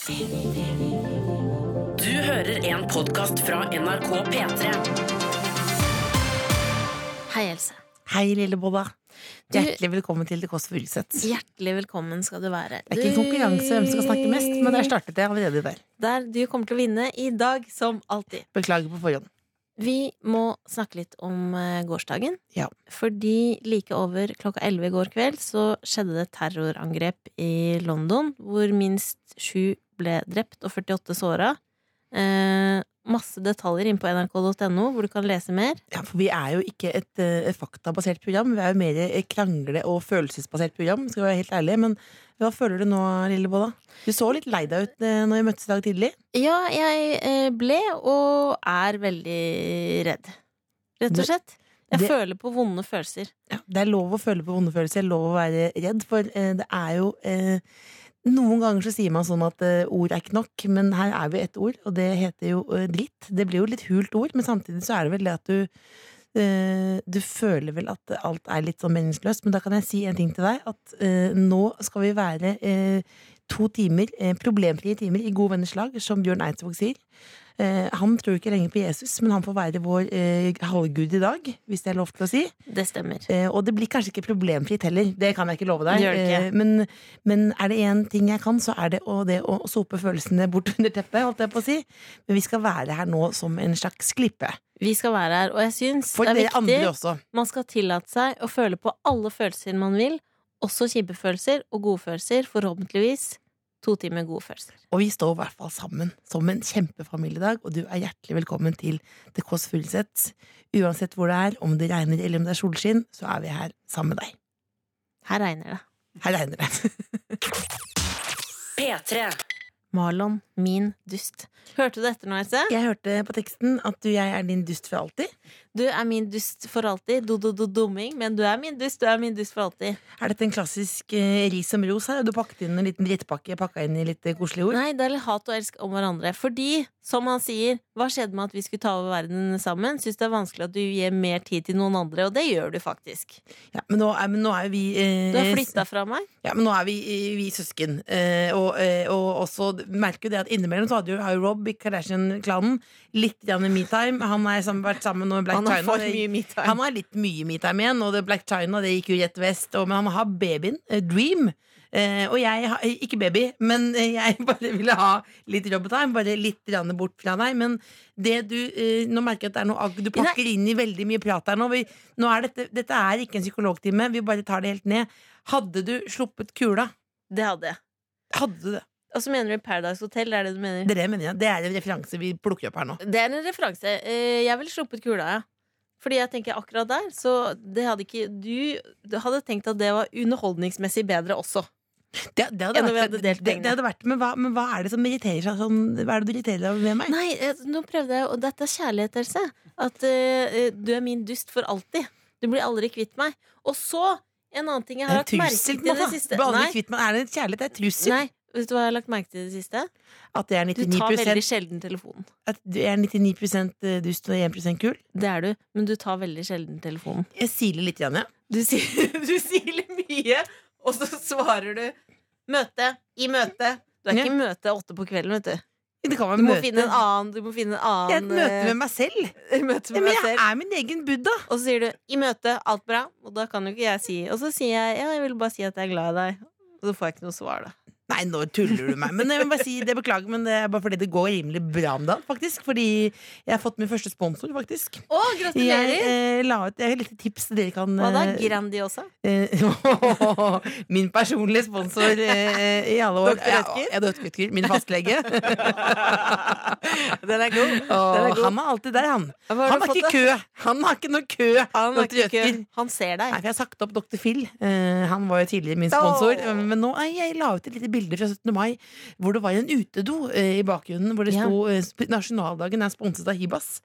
Du hører en podkast fra NRK P3. Hei, Else. Hei, lille. Du- Hjertelig velkommen til Det Kåss Furuseth. Hjertelig velkommen skal du være. Det er ikke en konkurranse hvem som skal snakke mest, men der startet jeg allerede der. Der du kommer til å vinne i dag, som alltid. Beklager på forhånd. Vi må snakke litt om eh, gårsdagen. Ja. Fordi like over klokka 11 i går kveld så skjedde det terrorangrep i London, hvor minst sju ble drept og 48 såra. Eh, masse detaljer inne på nrk.no, hvor du kan lese mer. Ja, for vi er jo ikke et, eh, et faktabasert program. Vi er jo mer et krangle- og følelsesbasert program, skal vi være helt ærlige. Men hva føler du nå, Lillebolla? Du så litt lei deg ut eh, når vi møttes i dag tidlig. Ja, jeg eh, ble og er veldig redd. Rett og slett. Jeg det- føler på vonde følelser. Ja, det er lov å føle på vonde følelser, lov å være redd, for eh, det er jo eh, Noen ganger så sier man sånn at uh, ord er ikke nok, men her er vi ett ord, og det heter jo uh, dritt. Det blir jo litt hult ord, men samtidig så er det vel det at du uh, Du føler vel at alt er litt sånn meningsløst, men da kan jeg si en ting til deg, at nå skal vi være to timer, problemfrie timer, i gode venners lag, som Bjørn Eidsvåg sier. Eh, han tror ikke lenger på Jesus, men han får være vår eh, halvgud i dag, hvis det er lov til å si. Det stemmer. Eh, og det blir kanskje ikke problemfritt heller, det kan jeg ikke love deg. Ikke. Eh, men, men er det én ting jeg kan, så er det å, det å sope følelsene bort under teppet, holdt jeg på å si. Men vi skal være her nå som en slags klippe. Vi skal være her, og jeg syns For det er viktig. Man skal tillate seg å føle på alle følelser man vil, også kjipe følelser og gode følelser. Forhåpentligvis to timer gode følelser. Og vi står i hvert fall sammen som en kjempefamilie i dag, og du er hjertelig velkommen til The Kåss Furuseth. Uansett hvor det er, om det regner eller om det er solskinn, så er vi her sammen med deg. Her regner det. Her regner det. P3. Marlon, min dust. Hørte du dette nå, Else? Jeg hørte på teksten at du, jeg er din dust for alltid. Du er min dust for alltid. Do-do-do-dumming. Men du er min dust, du er min dust for alltid. Er dette en klassisk eh, ris som ros her? Du pakket inn en liten drittpakke pakka inn i litt eh, koselige ord? Nei, det er litt hat og elsk om hverandre. Fordi, som han sier, hva skjedde med at vi skulle ta over verden sammen? Syns det er vanskelig at du gir mer tid til noen andre, og det gjør du faktisk. Ja, men nå er, men nå er vi eh, Du har flytta fra meg. Ja, men nå er vi, eh, vi søsken. Eh, og, eh, og også merker jo det at innimellom så hadde jo, har jo Rob i Kardashian-klanen litt grann metime. Han har vært sammen med Black Han har for mye metime. Han har litt mye metime igjen, og det Black China det gikk jo rett vest. Og, men han har babyen, eh, Dream. Eh, og jeg har ikke baby, men eh, jeg bare ville ha litt jobbetime. Bare litt bort fra deg. Men det du eh, Nå merker jeg at det er noe agg du pakker inn i veldig mye prat her nå. Vi, nå er dette, dette er ikke en psykologtime, vi bare tar det helt ned. Hadde du sluppet kula? Det hadde jeg. Hadde du det? Og så mener du Paradise Hotel, det er det du mener? Det er det jeg mener. ja. Det er en referanse vi plukker opp her nå. Det er en referanse. Eh, Jeg ville sluppet kula, ja. Fordi jeg tenker akkurat der, så det hadde ikke Du, du hadde tenkt at det var underholdningsmessig bedre også. Det, det, hadde, vært, det, det, det hadde vært men hva, men hva er det som irriterer seg sånn Hva er det du irriterer deg med meg? Nei, eh, nå prøvde jeg, og dette er kjærlighet, Else. At uh, du er min dust for alltid. Du blir aldri kvitt meg. Og så, en annen ting jeg har hatt lagt merke til i det siste. Nei, kvitt meg. Er det en kjærlighet? Det er trussel. nei, vet du hva jeg har lagt merke til i det siste? At det er Du tar veldig sjelden telefonen. At du er 99% dust og 1% kul. Det er du, men du tar veldig sjelden telefonen. Jeg siler litt, Janne. ja. Du siler, du siler mye, og så svarer du møte i møte. Du er ikke i møte åtte på kvelden, vet du. Du må annen, du må finne en Jeg er et møte eh, med meg selv. møte Ja, men jeg selv. er min egen buddha. Og så sier du 'i møte, alt bra', og da kan jo ikke jeg si Og så sier jeg 'ja, jeg vil bare si at jeg er glad i deg', og så får jeg ikke noe svar, da. Nei, nå tuller du meg. Men jeg vil bare si det beklager, men det er bare fordi det går rimelig bra om dagen, faktisk. Fordi jeg har fått min første sponsor, faktisk. Å, Jeg gratulerer! eh, la ut jeg har litt tips dere kan Hva da? Grandi Grandiosa? Eh, min personlige sponsor eh, i alle år. Doktor Rødtger? ja, Dr. Rødtger, min fastlege. Den er god. Den er god. han er alltid der, han. Han har ikke det? kø! Han har ikke noe kø! Han, Dr. Rødtger. han ser Nei, for jeg har sagt opp Dr. Phil. Eh, han var jo tidligere min sponsor. Oh. Men nå, jeg la ut et lite bilde fra 17. mai hvor det var en utedo eh, i bakgrunnen. Hvor det Ja. sto eh, Nasjonaldagen er sponset av Hibas.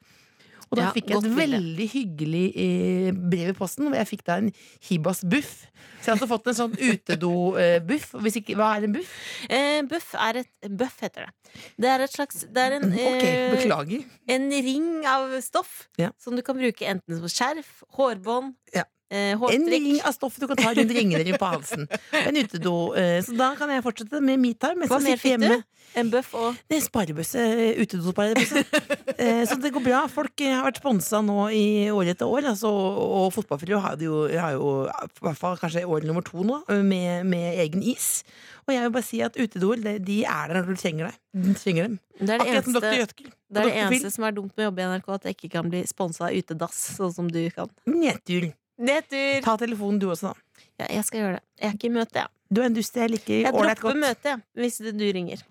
Og da Ja, fikk jeg et veldig hyggelig eh, brev i posten, hvor jeg fikk da en Hibas-buff. Så jeg har altså fått en sånn utedo-buff. Hva er en buff? Eh, buff er et Buff heter det. Det er et slags Det er en, okay, eh, en ring av stoff Ja. som du kan bruke enten som skjerf, hårbånd, Ja. Eh, En ring av stoff du kan ta rundt ringene på halsen. En utedo. eh, Så da kan jeg fortsette med metime Hva mer fikk fikk du? En bøff og Det er sparebøsse. eh, Utedosparebøsse. Eh, Så det går bra. Folk eh, har vært sponsa nå i år etter år. Altså, og Fotballfrue har jo, har jo i hvert fall kanskje år nummer to nå, eh, med, med egen is. Og jeg vil bare si at utedoer de- er der når du trenger, deg. Du trenger dem. Det er det eneste, det, er det eneste som er dumt med å jobbe i NRK, at jeg ikke kan bli sponsa av utedass, sånn som du kan. Nedtur. Nedtur! Ta telefonen du også, da. Ja, jeg skal gjøre det. Jeg er ikke i møte, jeg. Du er en dust jeg liker Jeg ålreit dropper godt. møtet, hvis du ringer.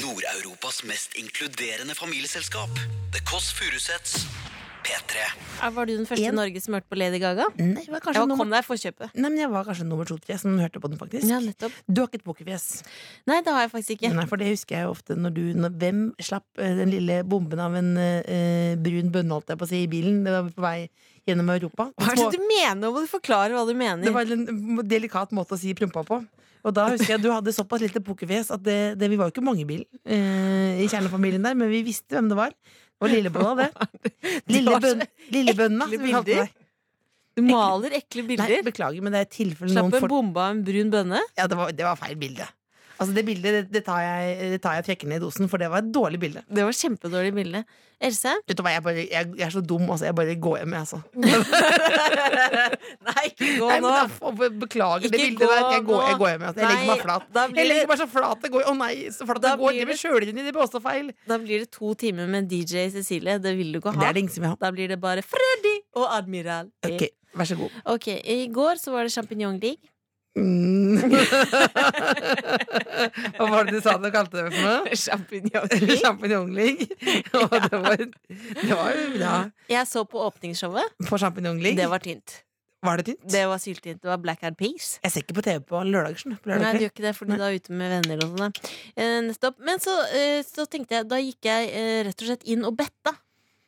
Nord-Europas mest inkluderende familieselskap. The Kåss Furuseths. P3. Er- Var du den første En. i Norge som hørte på Lady Gaga? Nei, jeg var kanskje Jeg var, nummer, kom deg forkjøpet. nei, men jeg var kanskje nummer to-tre som hørte på den, faktisk. Ja, nettopp. Du har ikke et pokerfjes. Nei, det har jeg faktisk ikke. Nei, for det husker jeg jo ofte når du når, Hvem slapp eh, den lille bomben av en uh, brun bønne, holdt jeg på å si, i bilen? Det var på vei gjennom Europa. Hva er det du mener? Må du forklare hva du mener. Det var en delikat måte å si prompa på. Og da husker jeg du hadde såpass lite pokerfjes at det, det, vi var jo ikke mange i bilen eh, i kjernefamilien der, men vi visste hvem det var. Var lillebønna, det. Lillebønna, ekle som vi kalte bilder. deg. Du maler ekle Nei, bilder. beklager, men det er tilfelle Slapp noen en får bombe av en brun bønne. Ja, det var, det var feil bilde. Altså, det bildet det, det tar jeg, det tar jeg trekker ned i dosen, for det var et dårlig bilde. Det var kjempedårlig bilde. Else? Vet du hva, jeg, bare, jeg, jeg er så dum, altså. Jeg bare går hjem, jeg, altså. Nei, ikke gå Nei, nå. da, beklager beklager det Ikke bildet der. Jeg går, jeg går hjem. Altså. Jeg legger meg flat. blir Jeg legger meg så flat det går. Å nei, så flat det går. Det blir det- sjølrinjen i det blir også feil. Da blir det to timer med DJ Cecilie. Det vil du ikke Det ha. er det ingen som vil ha. Da blir det bare Freddy og Admiral. Ok, vær så god. Ok, I går så var det League. Mm. Hva var det du sa du kalte det for noe? Sjampinjongling. Champignon-league. Og det var, det var bra. Jeg så på åpningsshowet. På champignon-league. Det var tynt. Var det tynt? Det var syltynt. Det var Black Eyed Peas. Jeg ser ikke på TV på lørdager. Lørdag. Nei, du gjør ikke det, fordi du er ute med venner og sånn. Eh. Men så, eh, så tenkte jeg, da gikk jeg eh, rett og slett inn og betta.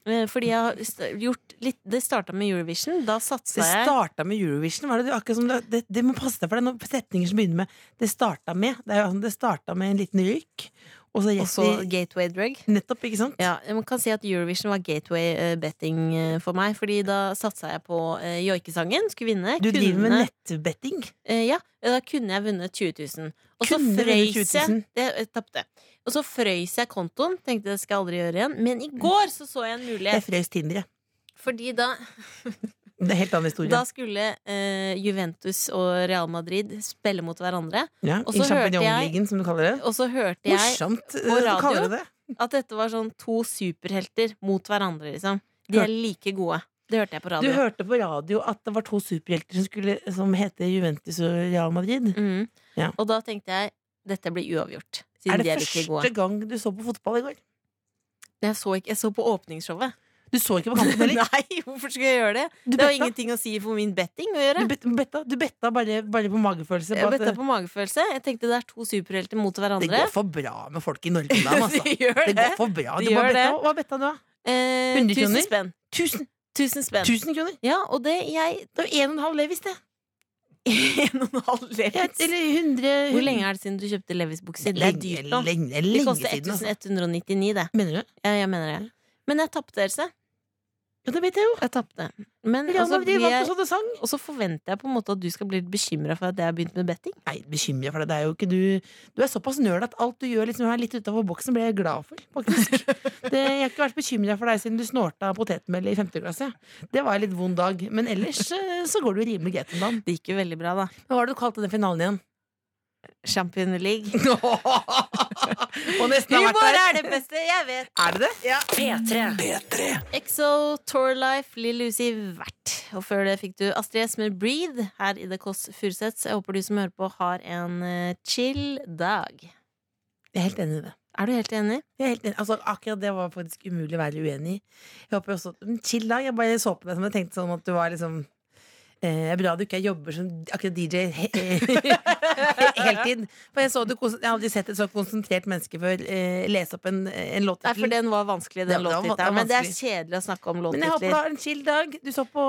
Eh, fordi jeg har gjort litt Det starta med Eurovision. Da satsa Det jeg starta med Eurovision. Var det, akkurat som det, det, det må passe deg for det er noen setninger som begynner med 'det starta med'. Det, er jo, sånn, det starta med en liten røyk, og så Gateway Drug. Nettopp, ikke sant? Ja, Man kan si at Eurovision var gateway eh, betting eh, for meg. Fordi da satsa jeg på uh, joikesangen. Skulle vinne. Du driver med nettbetting. Eh, ja, da kunne jeg vunnet 20 000. Og så frøys 20 000. jeg det, jeg. Og så frøys jeg kontoen. Tenkte det skal jeg aldri gjøre igjen. Men i går så så jeg en Jeg frøys Tinder, jeg. Fordi da, Det er helt annen historie. da skulle eh, Juventus og Real Madrid spille mot hverandre. ja, og I champignon-ligaen, som du kaller det. Og så hørte jeg Morsomt eh, på radio. det det. at dette var sånn to superhelter mot hverandre, liksom. De er like gode. Det hørte jeg på Du hørte på radio at det var to superhelter som, skulle, som heter Juventus og Real Madrid. Mm. Ja. Og da tenkte jeg dette blir uavgjort. Siden Er de det første like gode. gang du så på fotball i går? Jeg så, ikke, jeg så på åpningsshowet. Du så ikke på kampen heller? Nei, hvorfor skulle jeg gjøre det? Du Det har ingenting å si for min betting å gjøre. Du bet- betta, du betta bare, bare på magefølelse. På jeg betta det, på magefølelse. Jeg tenkte det er to superhelter mot hverandre. det går for bra med folk i Norge da, altså. De Det det. går for bra. Du betta. det. Hva betta du, da? Eh, 100 tusen kroner? spenn. Tusen, Tusen spenn. tusen kroner? Ja, og det jeg Det var en og en halv Levis, det. En og en halv Levis. eller 100 Hvor lenge er det siden du kjøpte Levis-bukser? Det er dyrt da. Lenge, Det lenge koster altså. 1199, det. Mener du? Ja, jeg mener det. Men jeg tapte, Else. Ja, det vet jeg jo. Jeg tapte. Men ja, altså, blir vant på sånne sang. og så forventer jeg på en måte at du skal bli bekymra for at jeg har begynt med betting. Nei, bekymra for det. det er jo ikke du Du er såpass nøl at alt du gjør liksom er litt utafor boksen, blir jeg glad for, faktisk. Det, jeg har ikke vært bekymra for deg siden du snorta potetmel i femte klasse. Det var en litt vond dag. Men ellers eh, så går du rimelig greit om dagen. Det gikk jo veldig bra, da. Men hva var det du kalte den finalen igjen? Champion League. Og nesten har vært Humor der. er det beste jeg vet! Er det det? P3. P3. Exo, Tour Life, Lill Lucy Vert. Og før det fikk du Astrid S med Breathe her i The Kåss Furuseths. Jeg håper du som hører på, har en eh, chill dag. Jeg er helt enig i det. Er du helt enig? Jeg er helt enig. Altså, akkurat det var faktisk umulig å være uenig i. Jeg håper også en Chill dag. Jeg bare så på deg som jeg tenkte sånn at du var liksom eh, Bra du ikke jobber som akkurat DJ he heltid. For jeg, så du, jeg har aldri sett et så konsentrert menneske før eh, lese opp en, en låttittel. Nei, for den var vanskelig, den Det det låttittelen. Men det er kjedelig å snakke om Men jeg håper du har en chill dag. Du så på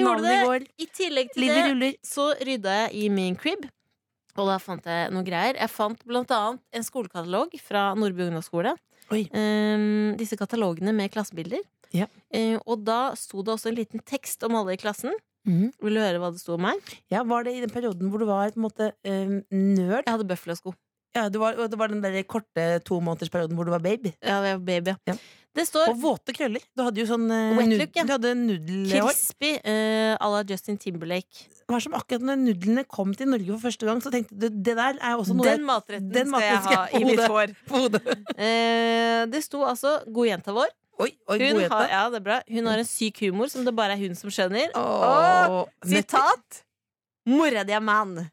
gjorde eh, det. i går. I tillegg til Lille det ruller. så rydda jeg i min crib. Og da fant jeg noen greier. Jeg fant blant annet en skolekatalog fra Nordby ungdomsskole. Ehm, disse katalogene med klassebilder. Ja. Uh, og da sto det også en liten tekst om alle i klassen. Mhm. Vil du høre hva det sto om meg? Ja, Var det i den perioden hvor du var på en måte um, nerd? Jeg hadde bøffelosko. Ja, det var, det var den der korte tomånedersperioden hvor du var baby. Ja, jeg var baby. Ja. Det står Og våte krøller. Du hadde jo sånn uh, Wet look, ja. Du hadde nudelhår. crispy à la Justin Timberlake. Det var som akkurat når nudlene kom til Norge for første gang, så tenkte du det der er også noe Den matretten den skal jeg ha i mitt hår. på hodet. uh, det sto altså 'God jenta vår'. Oi, oi, Hun har, ja, det er bra. hun har en syk humor som det bare er hun som skjønner. Åh, Sitat! Mora di er mann.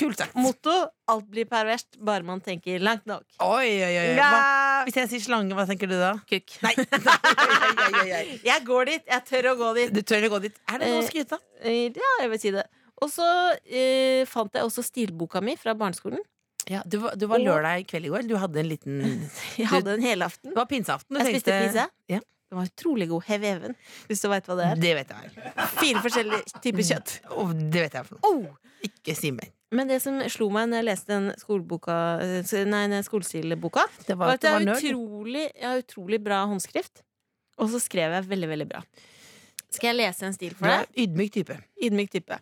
Kult sagt. Motto 'Alt blir perverst, bare man tenker langt nok'. Oi, oi, oi. Hva, hvis jeg sier slange, hva tenker du da? Kukk. Nei. Jeg går dit. Jeg tør å gå dit. Du tør å gå dit. Er det noe å Eh, skryte av? Eh, Ja, jeg vil si det. Og så eh, fant jeg også stilboka mi fra barneskolen. Ja, du, var- det var Og- lørdag kveld i går. Du hadde en liten Jeg hadde en helaften. Det var pinseaften. Jeg spiste pizza. Ja, Den var utrolig god. Heveven, hvis du veit hva det er. det vet jeg. Fire forskjellige typer kjøtt. Oh, det vet jeg for noe. Oh! Ikke si mer. Men det som slo meg når jeg leste den skoleboka eh, Nei, den skolestilboka, Det var at det er utrolig, har utrolig bra håndskrift. Og så skrev jeg veldig, veldig bra. Skal jeg lese en stil for deg? ydmyk type. Ydmyk type.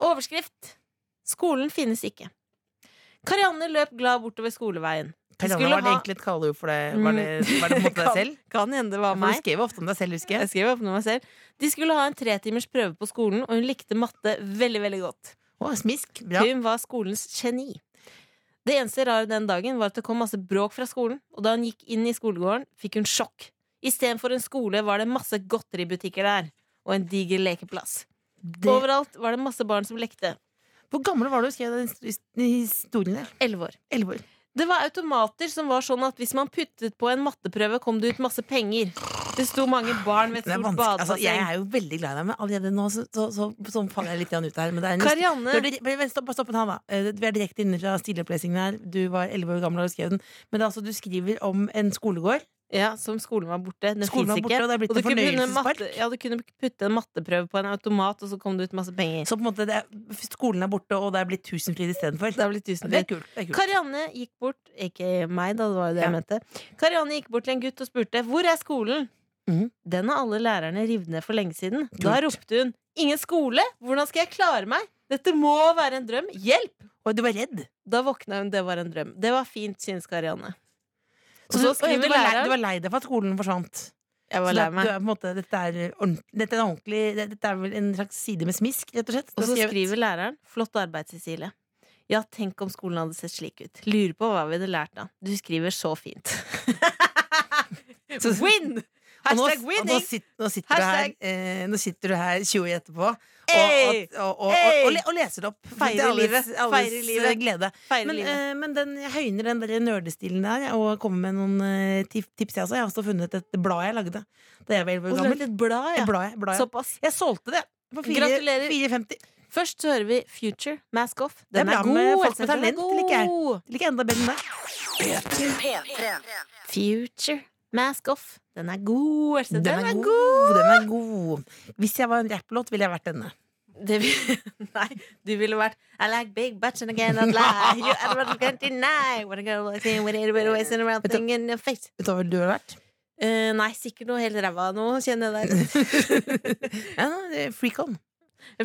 Overskrift. Skolen finnes ikke. Karianne løp glad bortover skoleveien. Karianne, var det egentlig et kalleord for det? Var det, var det på en måte deg selv? Kan hende det var For du meg. skrev ofte om deg selv, husker Jeg jeg. skrev ofte om meg selv. De skulle ha en tretimers prøve på skolen, og hun likte matte veldig, veldig godt. Å, smisk. Bra. Hun var skolens geni. Det eneste rare den dagen var at det kom masse bråk fra skolen, og da hun gikk inn i skolegården, fikk hun sjokk. Istedenfor en skole var det masse godteributikker der, og en diger lekeplass. Det, Overalt var det masse barn som lekte. Hvor gammel var du da du skrev den historien der? Elleve år. Elleve år. Det var automater som var sånn at hvis man puttet på en matteprøve, kom det ut masse penger. Det sto mange barn ved et stort badebasseng. Altså, jeg er jo veldig glad i deg, men allerede nå så, så, så, så faller jeg litt ut her. Men det er en Karianne Vent, stopp, stopp en hand, da. Eh, Vi er direkte inne fra stilopplesningen her. Du var elleve år gammel da du skrev den. Men altså, du skriver om en skolegård. Ja, som skolen var borte. Den Skolen var borte, ikke. og det er blitt Og du kunne matte, ja, du kunne putte en matteprøve på en automat, og så kom det ut masse penger. Så på en måte det er, skolen er borte, og det er blitt Tusenfryd istedenfor. Det blitt er. Kult. Karianne gikk bort Ikke meg, da, det var jo det jeg mente. Karianne gikk bort til en gutt og spurte hvor er skolen. Mm. Den har alle lærerne revet ned for lenge siden. Da ropte hun ingen skole? Hvordan skal jeg klare meg? Dette må være en drøm. Hjelp! Og du var redd. Da våkna hun, det var en drøm. Det var fint, synes Karianne. Og Så så du, var lei, du var lei deg for at skolen forsvant. Jeg var lei meg. på en måte, dette, er dette er en Dette er vel en slags side med smisk, rett og slett. Og så skriver læreren Flott arbeid, Cecilie. Ja, tenk om skolen hadde sett slik ut. Lurer på hva vi hadde lært da. Du skriver så fint. Så- Win! Og nå, Hashtag og nå, winning! sitter, nå, sitter du her, eh, nå sitter du her 20 år etterpå og, Hey! og, og, og, Hey! og, og leser opp. Feirer livet. alles Feirer livet. eh, glede. Feirer Men, livet. eh, men den, jeg høyner den der nerdestilen der og kommer med noen eh, tips. Jeg, altså. jeg har også funnet et blad jeg lagde da jeg var 11 år gammel. et blad, ja. blad, jeg- blad. Såpass. Jeg solgte det Gratulerer. 4,50. Først så hører vi Future, Mask Off. Det er Den er, god. med folk med er talent, liker jeg. liker enda bedre enn det. Future, Mask Off. Den er god. Den, Den, er er god. god. Den er god. Hvis jeg var en rapplåt, ville jeg vært denne. Det vil, nei, du ville vært I like big butts and I cannot lie. You are can't deny what a girl like saying with it, with around du- thing in your face. Vet du hva du ville vært? Uh, nei, sikkert noe helt ræva nå, kjenner jeg deg. Ja, det er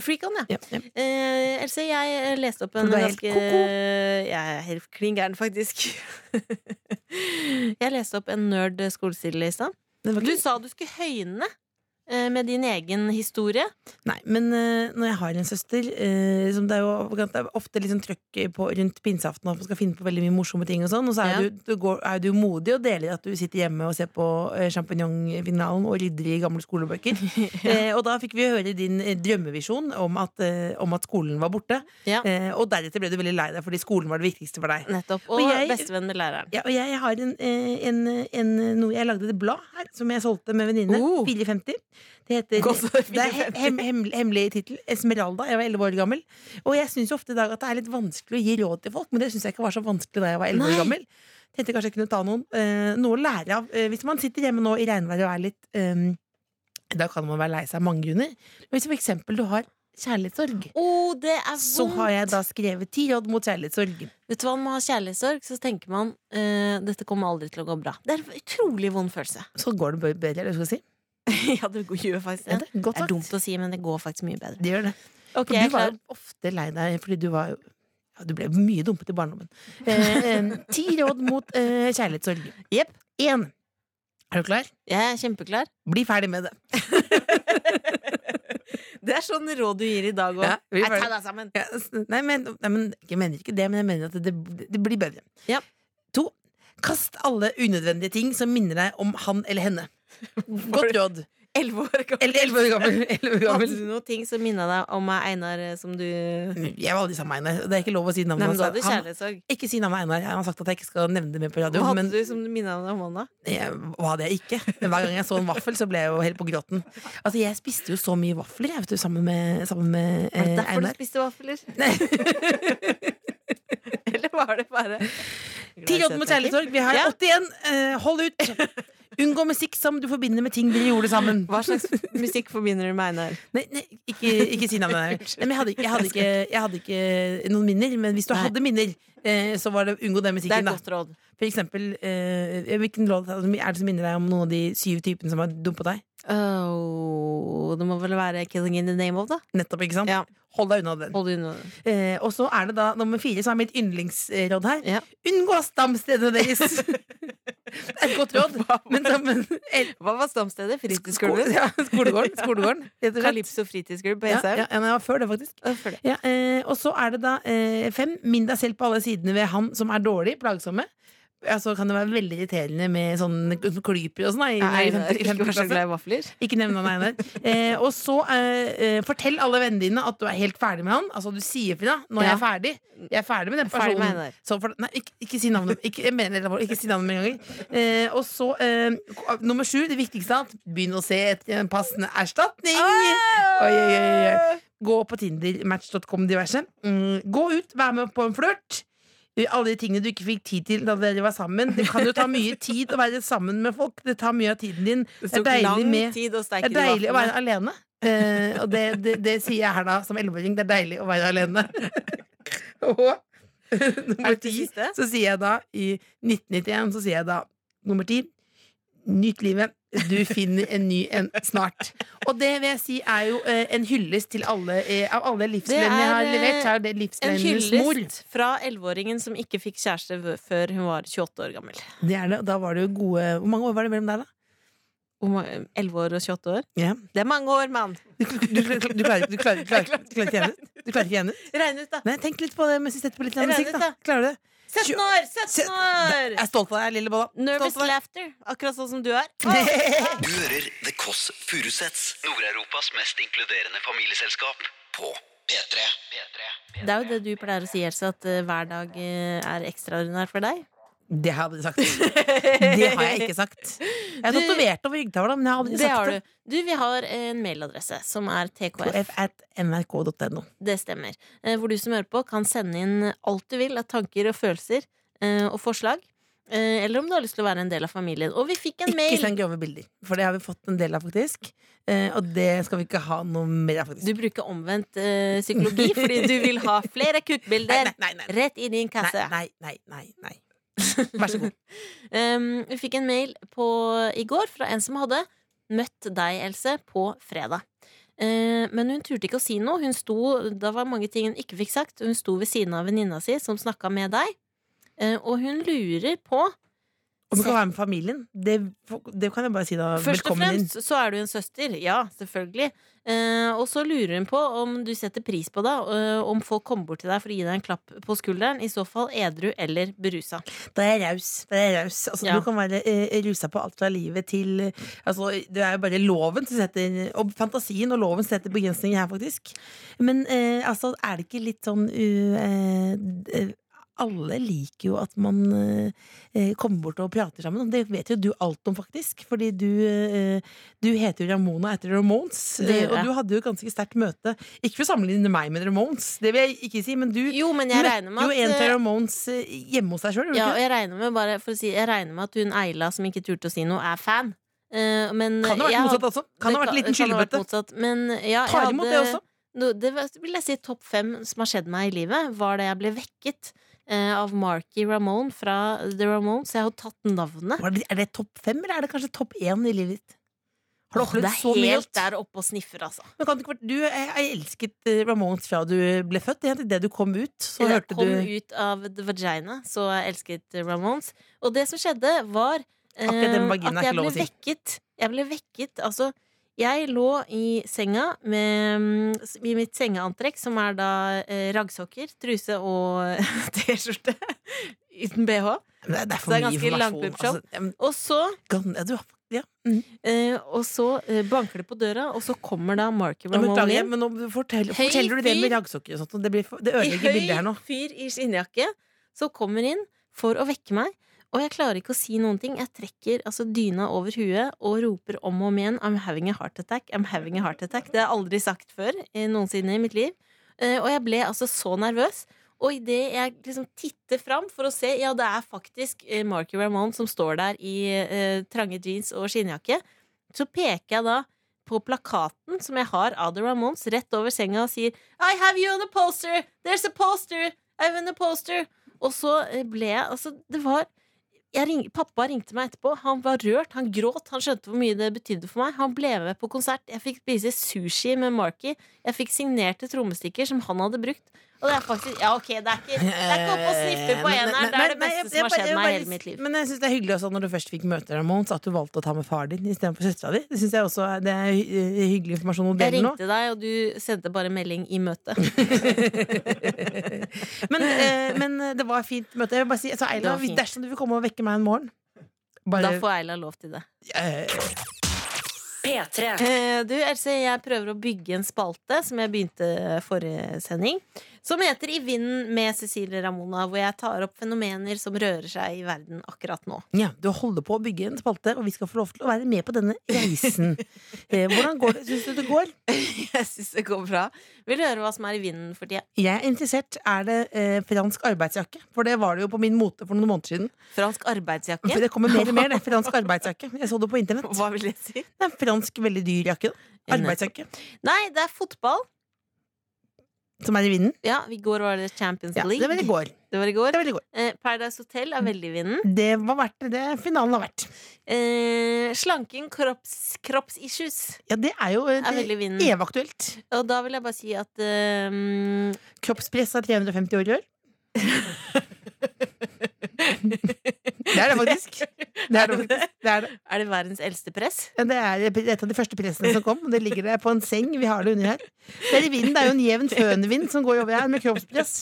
Freak on. Ja. Ja, ja. Eh, Else, jeg eh, leste opp en ganske. Jeg er helt klin gæren, faktisk. jeg leste opp en nerd skolestil i stad. Du sa du skulle høyne med din egen historie. Nei, men uh, når jeg har en søster uh, som Det er jo det er ofte liksom trøkk på rundt pinseaften at man skal finne på veldig mye morsomme ting, og sånn Og så er, Ja. du, du går, er du modig og deler at du sitter hjemme og ser på eh, sjampinjongfinalen og rydder i gamle skolebøker. eh, og da fikk vi høre din eh, drømmevisjon om at, eh, om at skolen var borte. Ja. Eh, og deretter ble du veldig lei deg fordi skolen var det viktigste for deg. Nettopp. Og Og jeg- bestevenn med læreren. Ja, og jeg har en, eh, en, en, noe Jeg lagde et blad her som jeg solgte med venninne. Oh. 450. Det heter Det er hem, hem, hemmelig, tittel. Esmeralda. Jeg var 11 år gammel. Og jeg syns ofte i dag at det er litt vanskelig å gi råd til folk, men det syns jeg ikke var så vanskelig da jeg var 11 år gammel. Tenkte kanskje jeg kunne ta noen, uh, noe å lære av. Uh, hvis man sitter hjemme nå i regnværet og er litt um, Da kan man være lei seg av mange grunner. Men hvis for eksempel du har kjærlighetssorg, Oh, er så har jeg da skrevet ti råd mot kjærlighetssorg. Vet du hva, Når man har kjærlighetssorg, så tenker man uh, dette kommer aldri til å gå bra. Det er en utrolig vond følelse. Så går det bedre, eller hva skal jeg si. ja, det går- gjør faktisk Ja, det. det er Det er dumt å si, men det går faktisk mye bedre. Det gjør det. Okay, For du var jo ofte lei deg fordi du var jo ja, Du ble mye dumpet i barndommen. Eh, ti råd mot eh, kjærlighetssorg. Jepp. Én. Er du klar? Jeg er kjempeklar. Bli ferdig med det. Det er sånn råd du gir i dag òg. Ja, ta deg sammen. Ja, nei, men, nei, men jeg mener ikke det, men jeg mener at det, det blir bedre. Ja. To. Kast alle unødvendige ting som minner deg om han eller henne. Godt råd. Elleve år gammel. Eller elleve år gammel. 11 år Hadde du noen ting som minna deg om meg, Einar, eh, som du Jeg var aldri sammen med Einar. Det er ikke lov å si navnet hans. Han- Ikke si navnet Einar. Han har sagt at jeg ikke skal nevne det mer på radio. Hva hadde Men du som minna deg om han, da? jeg, hva hadde jeg ikke? Men hver gang jeg så en vaffel, så ble jeg jo helt på gråten. Altså, Jeg spiste jo så mye vafler jeg, vet du, sammen med, sammen med det eh, derfor du spiste vafler? Eller var det bare Ti råd mot kjærlighetssorg. Vi har Ja. 81. Eh, hold ut. Unngå musikk som du forbinder med ting dere gjorde sammen. Hva slags musikk forbinder du med Einar? Nei, nei ikke, ikke si navnet. Nei, jeg, hadde, jeg, hadde ikke, jeg hadde ikke noen minner. Men hvis du Nei. hadde minner, eh, så var det unngå den Det er musikken. et Da. godt råd. For eksempel, eh, hvilken låt er det som minner deg om noen av de syv typene som har dumpet deg? Oh, det må vel være 'Killing in the Name of', da? Nettopp, ikke sant? Ja. Hold deg unna den. Hold unna. Eh, og så er det da nummer fire, som er mitt yndlingsråd her. Ja. Unngå stamstedene deres! det er et godt råd. Men, så- men el- Hva var stamstedet? sko Fritidsklubben? ja, skolegården. skolegården. Calypso fritidsklubb på Jessheim? ja, ja, men jeg var før det, faktisk. Ja, for det. Ja, eh, og så er det da eh, fem. Minn deg selv på alle sidene ved han som er dårlig, plagsomme. Altså kan det være veldig irriterende med sånn klyper og sånn. i- Nei, i i ikke femte så glad i vafler. Ikke nevn han Einar. Eh, og så eh, eh, fortell alle vennene dine at du er helt ferdig med han. Altså du sier fra. Nå er Ja. jeg ferdig. Jeg er ferdig med den personen. med for, nei, ikke, ikke si navnet. Ikke, jeg mener, ikke si navnet med en gang. Eh, og så eh, nummer sju, det viktigste av alt. Begynn å se etter en passende erstatning. Oi, oi, oi. Gå på Tinder, Match.com, diverse. Mm, gå ut, vær med på en flørt. Alle de tingene du ikke fikk tid til da dere var sammen. Det kan jo ta mye tid å være sammen med folk. Det tar mye av tiden din. Det Det er deilig med det er deilig å være alene. Eh, og det, det, sier jeg her da, som elleveåring. Det er deilig å være alene. og nummer Er ti, så sier jeg da i 1991, så sier jeg da nummer ti Nyt livet. Du finner en ny en snart. Og det vil jeg si er jo eh, en hyllest til alle eh, Av alle livsvennene jeg har er, levert, så er det En mor. hyllest fra elleveåringen som ikke fikk kjæreste v- før hun var 28 år gammel. Det er det. og Da var det jo gode Hvor mange år var det mellom der, da? Hvor ma- 11 år og 28 år? Ja. Det er mange år, mann! Du, du, du, klarer- du, klarer, du, klarer, du, klarer, du klarer ikke igjen ut? Du klarer ikke igjen ut? Regn ut, da! Nei, tenk litt på det mens vi setter på litt Jeg musikk. ut, da. Klarer du det? 17 år! 17 år! Jeg er stolt av deg, lille Bolla. Nervous laughter. Akkurat sånn som du er. Du hører The Kåss Furuseths, Nord-Europas mest inkluderende familieselskap, på P3. Det er jo det du pleier å si, Else, at eh, hver dag eh, er ekstraordinær for deg. Det har jeg aldri sagt. Det har jeg ikke sagt. Jeg har Du- tatovert over ryggtavla, men jeg har aldri Det har sagt det. du. Du, vi har en mailadresse som er tkf. KF at nrk.no. Det stemmer. Eh, Hvor du som hører på, kan sende inn alt du vil av tanker og følelser eh, og forslag. Eh, Eller om du har lyst til å være en del av familien. Og vi fikk en Ikke mail! send grove bilder, for det har vi fått en del av, faktisk. Og det skal vi ikke ha noe mer av, faktisk. Du bruker omvendt uh, psykologi fordi du vil ha flere kukkbilder rett rett i din kasse. Nei, nei, nei, nei, nei. Vær så god. Um, vi fikk en mail på, i går fra en som hadde møtt deg, Else, på fredag. Eh, men hun turte ikke å si noe. Hun sto, Det var mange ting hun ikke fikk sagt. Hun sto ved siden av venninna si som snakka med deg. Eh, og hun lurer på Om du kan være med familien, det, det kan jeg bare si da. Først og fremst så er du en søster. Ja, selvfølgelig. Eh, og så lurer hun på om du setter pris på det, eh, om folk kommer bort til deg for å gi deg en klapp på skulderen. I så fall edru eller berusa. Da er jeg raus. Da er jeg raus. Altså, Ja. Du kan være eh, rusa på alt fra livet til eh, altså, Det er jo bare loven som setter Og fantasien og loven setter begrensninger her, faktisk. Men eh, altså, er det ikke litt sånn uh, alle liker jo at man eh, eh, kommer bort og prater sammen. Og det vet jo du alt om, faktisk. Fordi du, eh, du heter jo Ramona etter Ramones. Eh, og du hadde jo et ganske sterkt møte. Ikke for å sammenligne meg med Ramones, det vil jeg ikke si, men du Jo, men jeg møtte jo en til eh, Ramones hjemme hos deg sjøl. Ja, og jeg regner med bare for å si Jeg regner med at hun Eila som ikke turte å si noe, er fan. Uh, men Kan det ha vært motsatt også. Kan det ha vært en liten skyllebøtte. Ja, Tar imot det også. No, det vil jeg si topp fem som har skjedd meg i livet, var da jeg ble vekket av Marky Ramone fra The Ramones. Jeg har tatt navnet. Er det topp fem, eller er det kanskje topp én i livet ditt? Har du opplevd så mye? det er helt der oppe og sniffer, altså. Men kan det ikke du jeg, elsket eh, Ramones fra du ble født. Det det du kom ut, så jeg hørte kom du ut av the vagina, så jeg elsket Ramones. Og det som skjedde, var eh, at jeg ble vekket. Jeg ble vekket, altså jeg lå i senga med, mm, i mitt sengeantrekk, som er da eh, raggsokker, truse og T-skjorte uten bh. Det, er for Så det er ganske langt. Altså, Og så, ja, ja. Mm. eh, og så eh, banker det på døra, og så kommer da Marky Ramone inn. men nå forteller, Høy forteller du det med raggsokker og sånt. Det, blir det ødelegger bildet her nå. høy fyr i skinnjakke som kommer inn for å vekke meg. Og jeg klarer ikke å si noen ting. Jeg trekker altså dyna over huet og roper om og om igjen I'm having a heart attack. I'm having a heart attack. Det har jeg aldri sagt før eh, noensinne i mitt liv. Eh, og jeg ble altså så nervøs. Og idet jeg liksom titter fram for å se, ja, det er faktisk eh, Marky Ramone som står der i eh, trange jeans og skinnjakke, så peker jeg da på plakaten som jeg har av The Ramones rett over senga og sier I have you on a poster! There's a poster! I'm on a poster! Og så ble jeg Altså, det var ring, Pappa ringte meg etterpå. Han var rørt, han gråt. Han skjønte hvor mye det betydde for meg. Han ble med på konsert. Jeg fikk spise sushi med Marky. Jeg fikk signerte trommestikker som han hadde brukt. Og det er faktisk Ja, ok, det er ikke, det er ikke opp å snippe på Eh, men- eneren. Det er det beste jeg- som har skjedd meg i hele mitt liv. Men jeg synes det er hyggelig også når du først fikk møte Ramones, at du valgte å ta med far din istedenfor søstera di. Det synes jeg også det er hyggelig informasjon å Jeg dele nå. ringte deg, og du sendte bare melding i møte. men, eh, men det var et fint møte. Jeg vil bare si, så Eila, var fint. dersom du vil komme og vekke meg en morgen bare, Da får Eila lov til det. eh, P3. Eh, Du, Else, jeg prøver å bygge en spalte som jeg begynte forrige sending. Som heter I vinden med Cecilie Ramona, hvor jeg tar opp fenomener som rører seg i verden akkurat nå. Ja, Du holder på å bygge en spalte, og vi skal få lov til å være med på denne reisen. Eh, hvordan går det? Syns du det går? Jeg syns det går bra. Vil du høre hva som er i vinden for tida? Jeg er interessert. Er det eh, fransk arbeidsjakke? For det var det jo på min mote for noen måneder siden. Fransk arbeidsjakke? For det kommer mer og mer, det. Fransk arbeidsjakke. Jeg så det på internett. Hva vil det si? Det er en fransk, veldig dyr jakke. da. Arbeidsjakke. Nei, det er fotball. Som er i vinden. Ja, I går var det Champions Ja, League. det var i går. Det var i går. Det var i går. Eh, Paradise Hotel er veldig i vinden. Det var verdt det finalen har vært. Eh, slanking, kropps, kroppsissues Ja, det er jo evaktuelt er vinden. evig-aktuelt. Og da vil jeg bare si at um... Kroppspress er 350 år i år. Det er det faktisk. Det er det faktisk. Det er, det. Er det verdens eldste press? Ja, det er et av de første pressene som kom. Det ligger der på en seng. Vi har det under her. Det er vinden. Det er jo en jevn fønvind som går over her med kroppspress.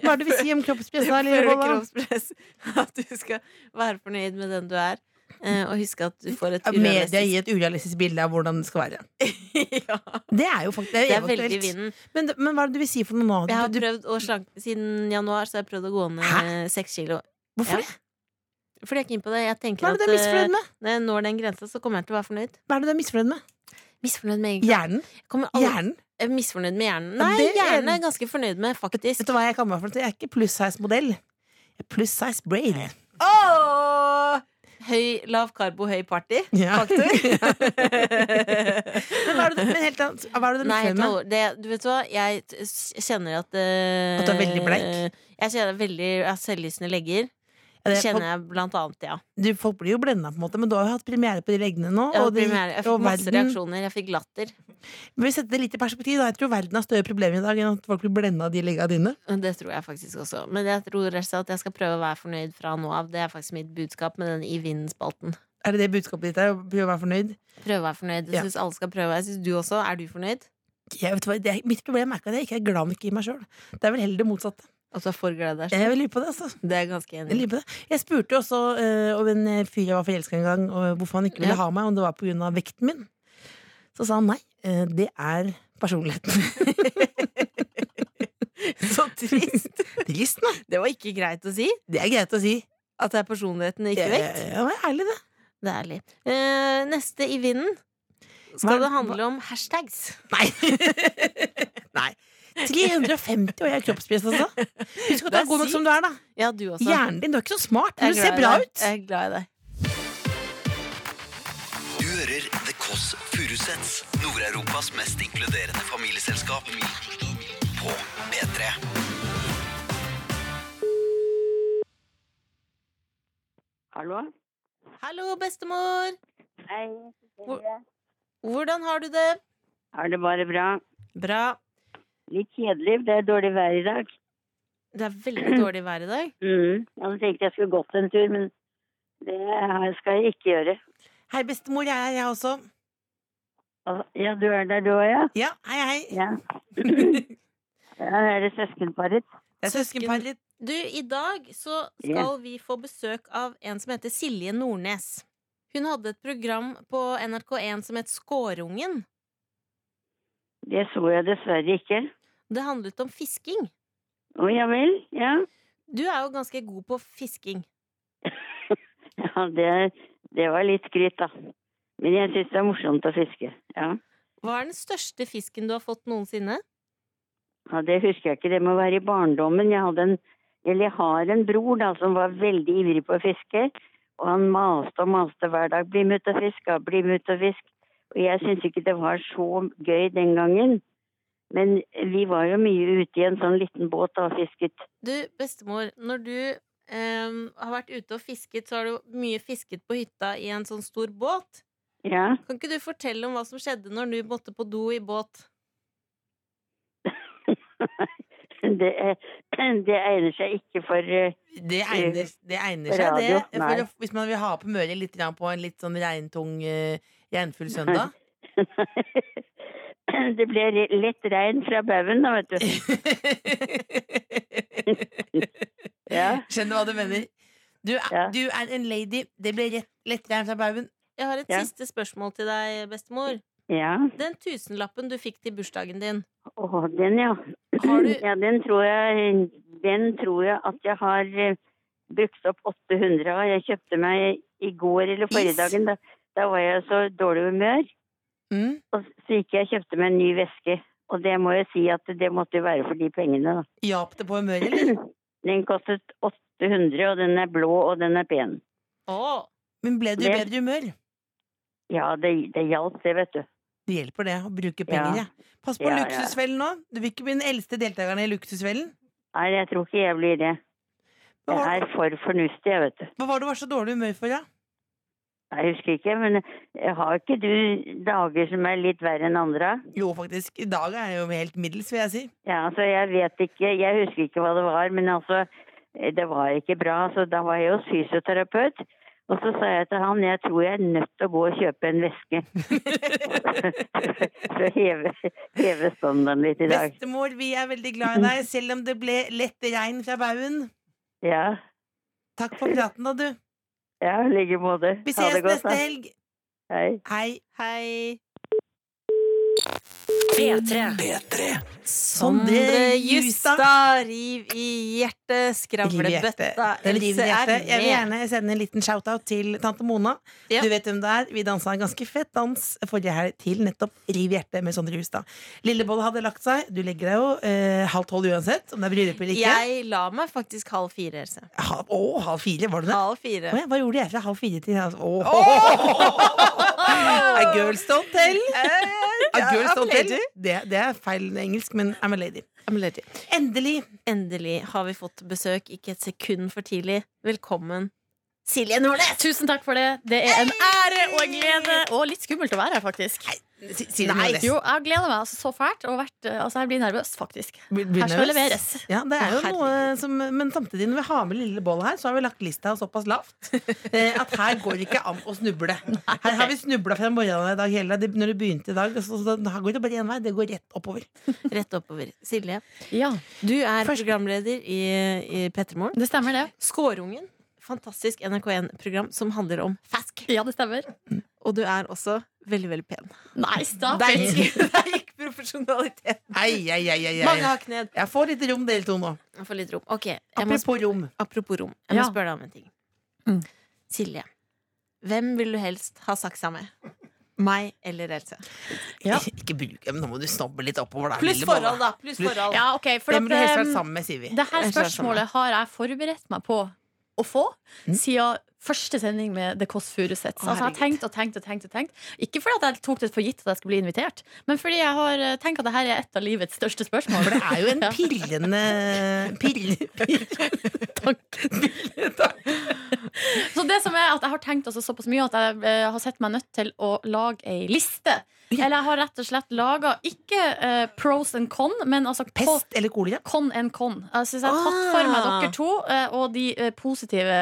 Hva er det vi sier om kroppspress? Her, kroppspress. At du skal være fornøyd med den du er. eh, Og huske at du får et urealistisk Media gir et urealistisk bilde av hvordan det skal være. ja, Det er jo faktisk det Det er er veldig i vinden. Men, men hva er det du vil si for noe nå? Jeg har prøvd å slanke Siden januar så har jeg prøvd å gå ned seks kilo. Hvorfor Ja. det? Fordi jeg er keen på det. Jeg tenker Hva er det du er misfornøyd eh, med? når jeg når den grensa, så kommer jeg til å være fornøyd. Hva er det du er misfornøyd med? Misfornøyd med egen. Hjernen? Jeg Hjernen? Er misfornøyd med hjernen. Nei, det er hjernen er jeg ganske fornøyd med, faktisk. Vet du hva jeg kaller meg for? Jeg er ikke pluss size modell. Jeg er pluss size brain. Åh! Høy, lav karbo, høy party. Ja. Faktor. Men hva er det, du- men helt annet, hva er det du Nei, med? Det, du vet hva, jeg kjenner at uh, At du er veldig bleik? Jeg kjenner veldig jeg har selvlysende legger. Det- kjenner jeg blant annet, ja. Du, folk blir jo blenda, på en måte, men du har jo hatt premiere på de leggene nå. Jeg, og de- jeg fikk og masse verden- reaksjoner. Jeg fikk latter. Men Vi setter det litt i perspektiv. Da. Jeg tror verden har større problemer i dag enn at folk blir blenda av de leggene dine. Det tror jeg faktisk også. Men jeg tror rett og slett at jeg skal prøve å være fornøyd fra nå av. Det er faktisk mitt budskap med den I vinden-spalten. Er det det budskapet ditt er? Prøve å være fornøyd? Prøve å være fornøyd. Jeg Ja. alle skal prøve. Jeg synes du også. Er du fornøyd? Jeg vet hva, det mitt problem er ikke at jeg ikke er glad nok i meg sjøl. Det er vel heller det motsatte. At du er for glad i deg Jeg selv? vil lure på det, altså. Det er jeg ganske enig Jeg, lurer på det. jeg spurte jo også uh, om en fyr jeg var forelska en gang, og hvorfor han ikke ville Ja. ha meg, om det var pga. vekten min. Så sa han nei. uh, det er personligheten. Så trist. Trist, nå. Det var ikke greit å si. Det er greit å si. At det er personligheten, ikke vekt. Ja, det er ærlig, det. Det er ærlig. Uh, neste i vinden skal det handle om hashtags. Nei. Nei. 350 og jeg er kroppspress, altså. Husk at du er god nok som du er, da. Ja, du også. Hjernen din, du er ikke så smart, men du ser bra ut. Jeg er glad i deg. Du hører The Kåss Furuseths, Nord-Europas mest inkluderende familieselskap. På P3. Hallo? Hallo, bestemor! Hei, Cecilie. Hvordan har du det? Har det bare bra. Bra. Litt kjedelig, det er dårlig vær i dag. Det er veldig dårlig vær i dag. Mm. Jeg hadde tenkt jeg skulle gått en tur, men det skal jeg ikke gjøre. Hei, bestemor. Jeg er her, jeg også. Ja, du er der du òg, ja? Ja, hei, hei. Ja. ja, er det søskenparet? Det er søskenparet. Du, i dag så skal vi få besøk av en som heter Silje Nordnes. Hun hadde et program på NRK1 som het Skårungen. Det så jeg dessverre ikke. Det handlet om fisking. Å ja vel? Ja. Du er jo ganske god på fisking. ja det, det var litt skryt, da. Men jeg syns det er morsomt å fiske. Ja. Hva er den største fisken du har fått noensinne? ja, det husker jeg ikke. Det må være i barndommen. Jeg en eller jeg har en bror da, som var veldig ivrig på å fiske. Og han maste og maste hver dag. 'Bli med ut og fiske, bli med ut og fisk'. Og jeg syntes ikke det var så gøy den gangen. Men vi var jo mye ute i en sånn liten båt og fisket. Du, bestemor, når du eh, har vært ute og fisket, så har du mye fisket på hytta i en sånn stor båt. Ja. Kan ikke du fortelle om hva som skjedde når du måtte på do i båt? det, det egner seg ikke for eh, Det egner, det egner seg, Radio, det. For hvis man vil ha på møret litt på en litt sånn regntung, uh, regnfull søndag. Det blir litt lett regn fra baugen, da, vet du. Ja. Skjønner hva du mener. Du, Ja. du er en lady. Det blir lett regn fra baugen. Jeg har et Ja. siste spørsmål til deg, bestemor. Ja. Den tusenlappen du fikk til bursdagen din, Å, den, ja. Har du- Ja, den tror jeg Den tror jeg at jeg har eh, brukt opp 800 av. Jeg kjøpte meg i går eller forrige dagen. Da, da var jeg så dårlig humør. Mm. Og så gikk jeg og kjøpte meg en ny veske. Og det må jeg si at det måtte jo være for de pengene, da. Hjalp det på humøret, eller? Den kostet 800, og den er blå, og den er pen. Å, Men ble du i bedre humør? Ja, det, det hjalp, det, vet du. Det hjelper det, å bruke penger, Ja. ja. Pass på Ja, luksusfellen nå. Du vil ikke bli den eldste deltakeren i luksusfellen. Nei, jeg tror ikke jeg blir det. Jeg er for fornuftig, jeg, vet du. hva var det du var så dårlig humør for, da? Ja? Jeg husker ikke, men jeg har ikke du dager som er litt verre enn andre? Jo, faktisk. I dag er jeg jo helt middels, vil jeg si. Ja, altså, jeg vet ikke, jeg husker ikke hva det var, men altså, det var ikke bra, så da var jeg hos fysioterapeut. Og så sa jeg til han, jeg tror jeg er nødt til å gå og kjøpe en veske. For å heve, heve standarden litt i dag. Bestemor, vi er veldig glad i deg, selv om det ble lett regn fra baugen. Ja, Takk for praten, da, du. ja, i like måte. Vi ses neste helg. Hei. Hei. hei. P3. P3. Sondre Justad, riv i hjertet, Riv i skravlebøtta. Den i hjertet. Jeg vil gjerne sende en liten shout-out til tante Mona. Ja. Du vet hvem det er. Vi dansa en ganske fett dans forrige helg til nettopp Riv i hjertet med Sondre Justad. Lillebolle hadde lagt seg. Du legger deg jo eh, halv tolv uansett, om det er bryllup eller ikke. Jeg la meg faktisk halv fire, Else. Ha, å, halv fire, var det det? Halv fire. Å ja, hva gjorde jeg fra halv fire til halv Åh! A girls don't tell. A girls don't tell. Det, det er feil engelsk, men I'm a lady. Endelig. Endelig har vi fått besøk, ikke et sekund for tidlig. Velkommen, Silje Nordnes! Tusen takk for det. Det er en ære og en glede. Og litt skummelt å være her, faktisk. Si- si Nei. Jo, jeg gleder meg altså så fælt. Og vært, altså, jeg blir nervøs, faktisk. Blir- blir Her skal nervøs? leveres. Ja, det er jo Å, noe som Men samtidig, når vi har med lille boll her, så har vi lagt lista såpass lavt eh, at her går det ikke an å snuble. Her har vi snubla fra morgenen i dag hele Når det begynte i dag, så, så, her går det bare én vei. Det går rett oppover. Rett oppover. Silje, Ja, du er Først- programleder i, i Pettermoren. det stemmer, det. Skårungen. Fantastisk NRK1-program som handler om fask. Ja, det stemmer. Og du er også veldig, veldig pen. Nei, stop Der gikk, der gikk profesjonaliteten. Ei, ei, ei, ei, Mange hakk har kned. Jeg får litt rom, dere to nå. Jeg får litt rom. Ok, jeg må Apropos rom. Apropos rom. Jeg må Ja. spørre deg om en ting. Mm. Silje, hvem vil du helst ha saksa med? Meg eller Else? Ja. Ikke bruk Nå må du snobbe litt oppover. Pluss lille forhold, da. Pluss forhold. Ja, ok, for Hvem vil du helst vært um, sammen med, sier vi. det her Jeg spørsmålet har jeg forberedt meg på å få Mm. siden første sending med The Kåss Furuseths. Altså, jeg har tenkt og tenkt og tenkt. og tenkt Ikke fordi at jeg tok det for gitt at jeg skulle bli invitert, men fordi jeg har eh, tenkt at dette er et av livets største spørsmål. For det er jo en pirrende pirr, takk. Så det som er at jeg har tenkt altså såpass mye at jeg eh, har sett meg nødt til å lage ei liste. Eller jeg har rett og slett laga ikke eh, pros and con, men altså con, Pest eller kolera? con and con. Altså, så jeg har tatt for meg Ah. dere to eh, og de eh, positive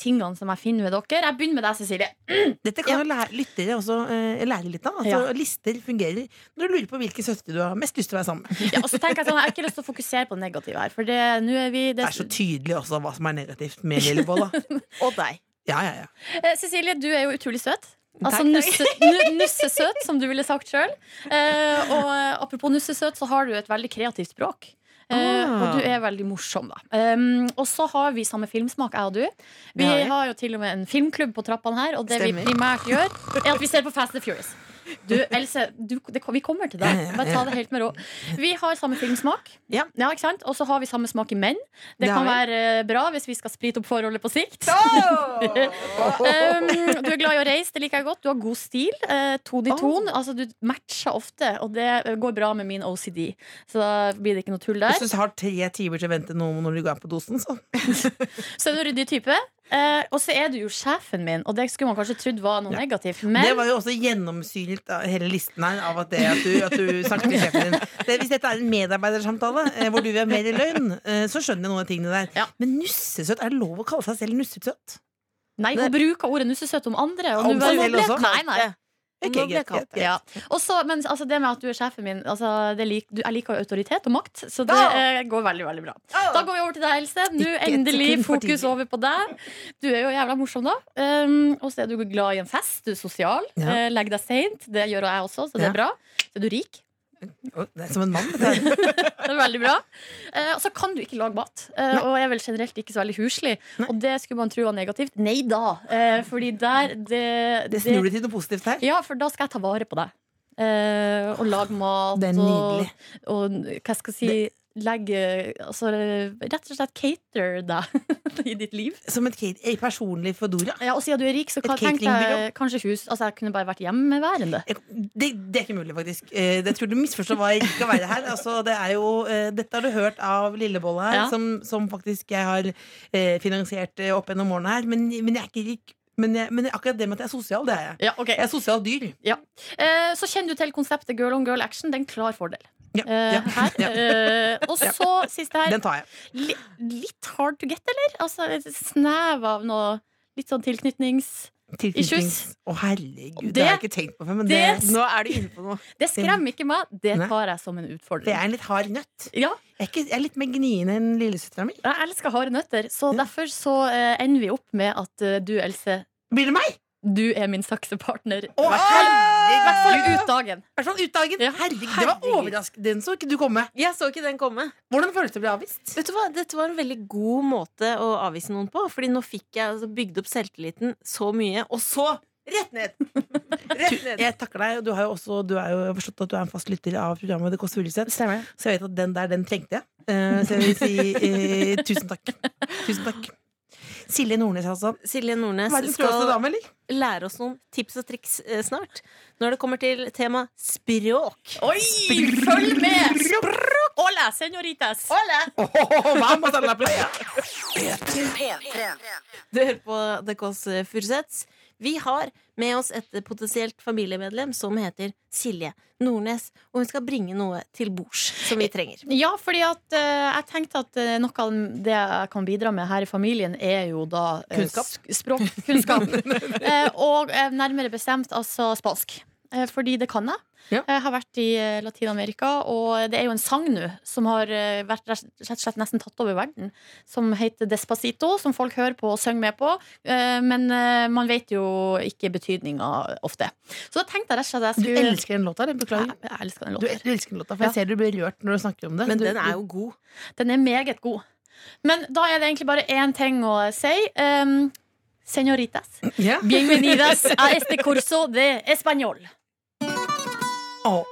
tingene som jeg finner ved dere. Jeg begynner med deg, Cecilie. Dette kan jo lære, lyttere også eh, lære litt av. Altså, Ja. Lister fungerer når du lurer på hvilke søstre du har mest lyst til å være sammen med. Ja, og så tenker Jeg sånn, jeg har ikke lyst til å fokusere på det negative her. For det, er vi Det er så tydelig også hva som er negativt med Lillebolla. Og deg. Ja, ja, ja. Eh, Cecilie, du er jo utrolig søt. Altså nussesøt, som du ville sagt sjøl. og eh, apropos nussesøt, så har du et veldig kreativt språk. Eh, Ah. og du er veldig morsom, da. Um, og så har vi samme filmsmak, jeg og du. Vi Det har vi. har jo til og med en filmklubb på trappene her, og det Stemmer. vi primært gjør, er at vi ser på Fast and Furious. Du, Else, du, det, vi kommer til deg. Bare ta det helt med ro. Vi har samme filmsmak. Ja. ikke sant? Og så har vi samme smak i menn. Det, Det kan være eh, bra hvis vi skal sprite opp forholdet på sikt. Um, du er glad i å reise, det liker jeg godt. Du har god stil. Uh, Tone Altså, du matcher ofte, og det går bra med min OCD. Så da blir det ikke noe tull der. Hvis du har tre timer til å vente noe når du går på dosen, så Så er du ryddig type. Eh, og så er du jo sjefen min, og det skulle man kanskje trodd var noe negativt. Men Det var jo også gjennomsyret av hele listen her av at, det, at, du, at du snakket med sjefen din. Det, hvis dette er en medarbeidersamtale eh, hvor du vil ha mer i lønn, eh, så skjønner jeg noen av tingene der. Ja. Men nussesøt, er det lov å kalle seg selv nussesøt? nei, hun bruker ordet nussesøt om andre. Og Om nå seg selv også? Nei, nei. Ble greit, greit, greit. Ja. Også, men altså, det med at du er sjefen min altså, det lik, du, Jeg liker autoritet og makt, så det eh, går veldig veldig bra. Da går vi over til deg, Else. Nå endelig fokus over på deg. Du er jo jævla morsom, da. Um, og så er du glad i en fest. Du er sosial. Ja. Eh, legger deg seint. Det gjør jeg også, så det er bra. Så er du rik. Det er som en mann. dette. Det er veldig bra. Eh, og så kan du ikke lage mat. Eh, og er vel generelt ikke så veldig huslig. Og det skulle man tro var negativt. Nei da. Eh, fordi der det, Det snur du til noe positivt her. Ja, for da skal jeg ta vare på deg. Og lage mat Det er nydelig. og, og hva skal jeg si Legge Altså rett og slett cater deg i ditt liv. Som et kid, eh, personlig fedora? Ja, og siden du er rik, så tenkte kan, cateringbyrå. kanskje hus Altså jeg kunne bare vært hjemmeværende. Jeg- Det, det er ikke mulig, faktisk. Eh, Det tror du misforstår hva jeg gikk å være her. Altså, det er jo, eh, dette har du hørt av Lillebolla her, Ja. som, som faktisk jeg har finansiert opp gjennom årene her. Men, men jeg er ikke rik. Men, jeg, men akkurat det med at jeg er sosial, det er jeg. Ja, okay. Jeg er sosial dyr. Eh, Så kjenner du til konseptet girl on girl action. Det er en klar fordel. Ja, Eh, ja, her. ja. uh, og så siste her. Den tar jeg. Li litt hard to get, eller? Altså et snev av noe Litt sånn tilknytnings... Tilknytnings... Å, herregud. Det, Det- har jeg ikke tenkt på før. Men det, det- Nå er du inne på noe. Det skremmer ikke meg. Det tar jeg som en utfordring. det er en litt hard nøtt. Ja, Jeg er, ikke, jeg er litt mer gnien enn lillesøstera mi. jeg elsker harde nøtter, så derfor så uh, ender vi opp med at du, Else, Blir det meg? Du er min saksepartner. I hvert fall- ut dagen. Herregud, det var overraskende. Den så ikke du komme. Jeg så ikke den komme. Hvordan føles det å bli avvist? Vet du hva? Dette var en veldig god måte å avvise noen på. Fordi nå fikk jeg altså, bygd opp selvtilliten så mye, og så rett ned! Rett ned. Jeg takker deg. Du har jo også du er jo, forstått at du er en fast lytter av programmet Det Kåss Furuseth. sett. Så jeg vet at den der, den trengte jeg. Uh, så jeg vil si uh, tusen takk. Tusen takk. Silje Nordnes, altså. Silje Nordnes skal dame, lære oss noen tips og triks eh, snart. Når det kommer til tema språk. Oi, følg med! Hola, senoritas. Oh, vamos a la playa! Du hører på The Kåss Furuseths. Vi har med oss et potensielt familiemedlem som heter Silje Nordnes. Og hun skal bringe noe til bords som vi trenger. Ja, fordi at uh, jeg tenkte at eh, noe av det jeg kan bidra med her i familien, er jo da uh, Kunnskap. Språkkunnskap. uh, og eh, nærmere bestemt altså spansk. Eh, fordi det kan jeg. Ja. Jeg har vært i eh, Latin-Amerika, og det er jo en sang nå som har eh, vært rett og slett nesten tatt over verden. Som heter Despacito, som folk hører på og synger med på. Eh, Men eh, man vet jo ikke betydninga ofte. Så da tenkte jeg rett og slett at jeg skulle Du elsker den låta, Den jeg, Beklager. jeg elsker den låta. du elsker den låta, for jeg Ja. ser du blir rørt når du snakker om det. Men du, den er jo god. Den er meget god. Men da er det egentlig bare én ting å si. Um, Señoritas, Yeah. bienvenidas a este curso de español. Åh.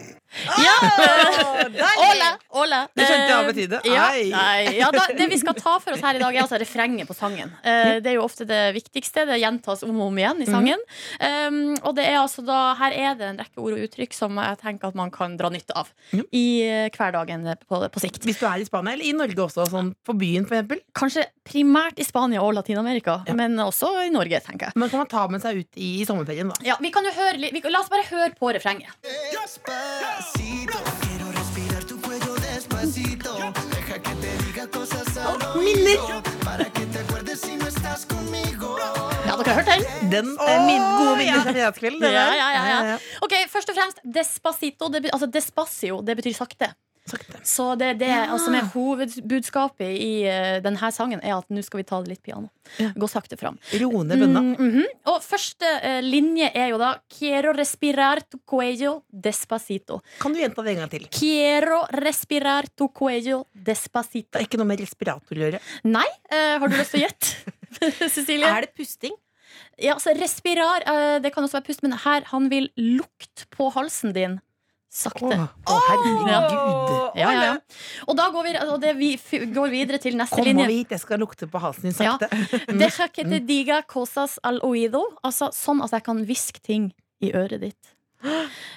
Ay, Ole, Ole. Det skjønte jeg av Eh, betydde. Ja, nei, ja, da, det vi skal ta for oss her i dag, er altså refrenget på sangen. Uh, det er jo ofte det viktigste. Det gjentas om og om igjen i sangen. um, og det er altså da, her er det en rekke ord og uttrykk som jeg tenker at man kan dra nytte av i uh, hverdagen på, på sikt. Hvis du er i Spania, eller i Norge også, sånn på byen eksempel. Kanskje primært i Spania og Latin-Amerika, men også i Norge, tenker jeg. Men kan man ta med seg ut i sommerferien, da? Ja, vi kan jo høre, litt- vi, La oss bare høre på refrenget. Ja, dere har hørt den? Den er min gode minner fra fredagskvelden. Ja, ja, ja, ja. Ok, Først og fremst Despacito. Det, be- altså Despacio, det betyr sakte. Sakte. Så det, det altså, som er hovedbudskapet i uh, denne sangen, er at nå skal vi ta det litt piano. Ja. Gå sakte fram. Rone bunna. Mm, Mm, -hmm. Og første uh, linje er jo da Quiero respirar tu cuello despacito. Kan du gjenta det en gang til? Quiero respirar tu cuello despacito. Det er ikke noe med respirator å gjøre. Nei, Uh, har du lyst til å gjette? Cecilie? Er det pusting? Ja, altså respirar, det kan også være pust, men her, han vil lukte på halsen din. Sakte. Å, å, herregud. Ja, ja, ja. Og da går vi, og det vi går videre til neste Kom linje. over hit, jeg skal lukte på halsen din sakte. Deja que te diga cosas al oído. Altså sånn at jeg kan hviske ting i øret ditt.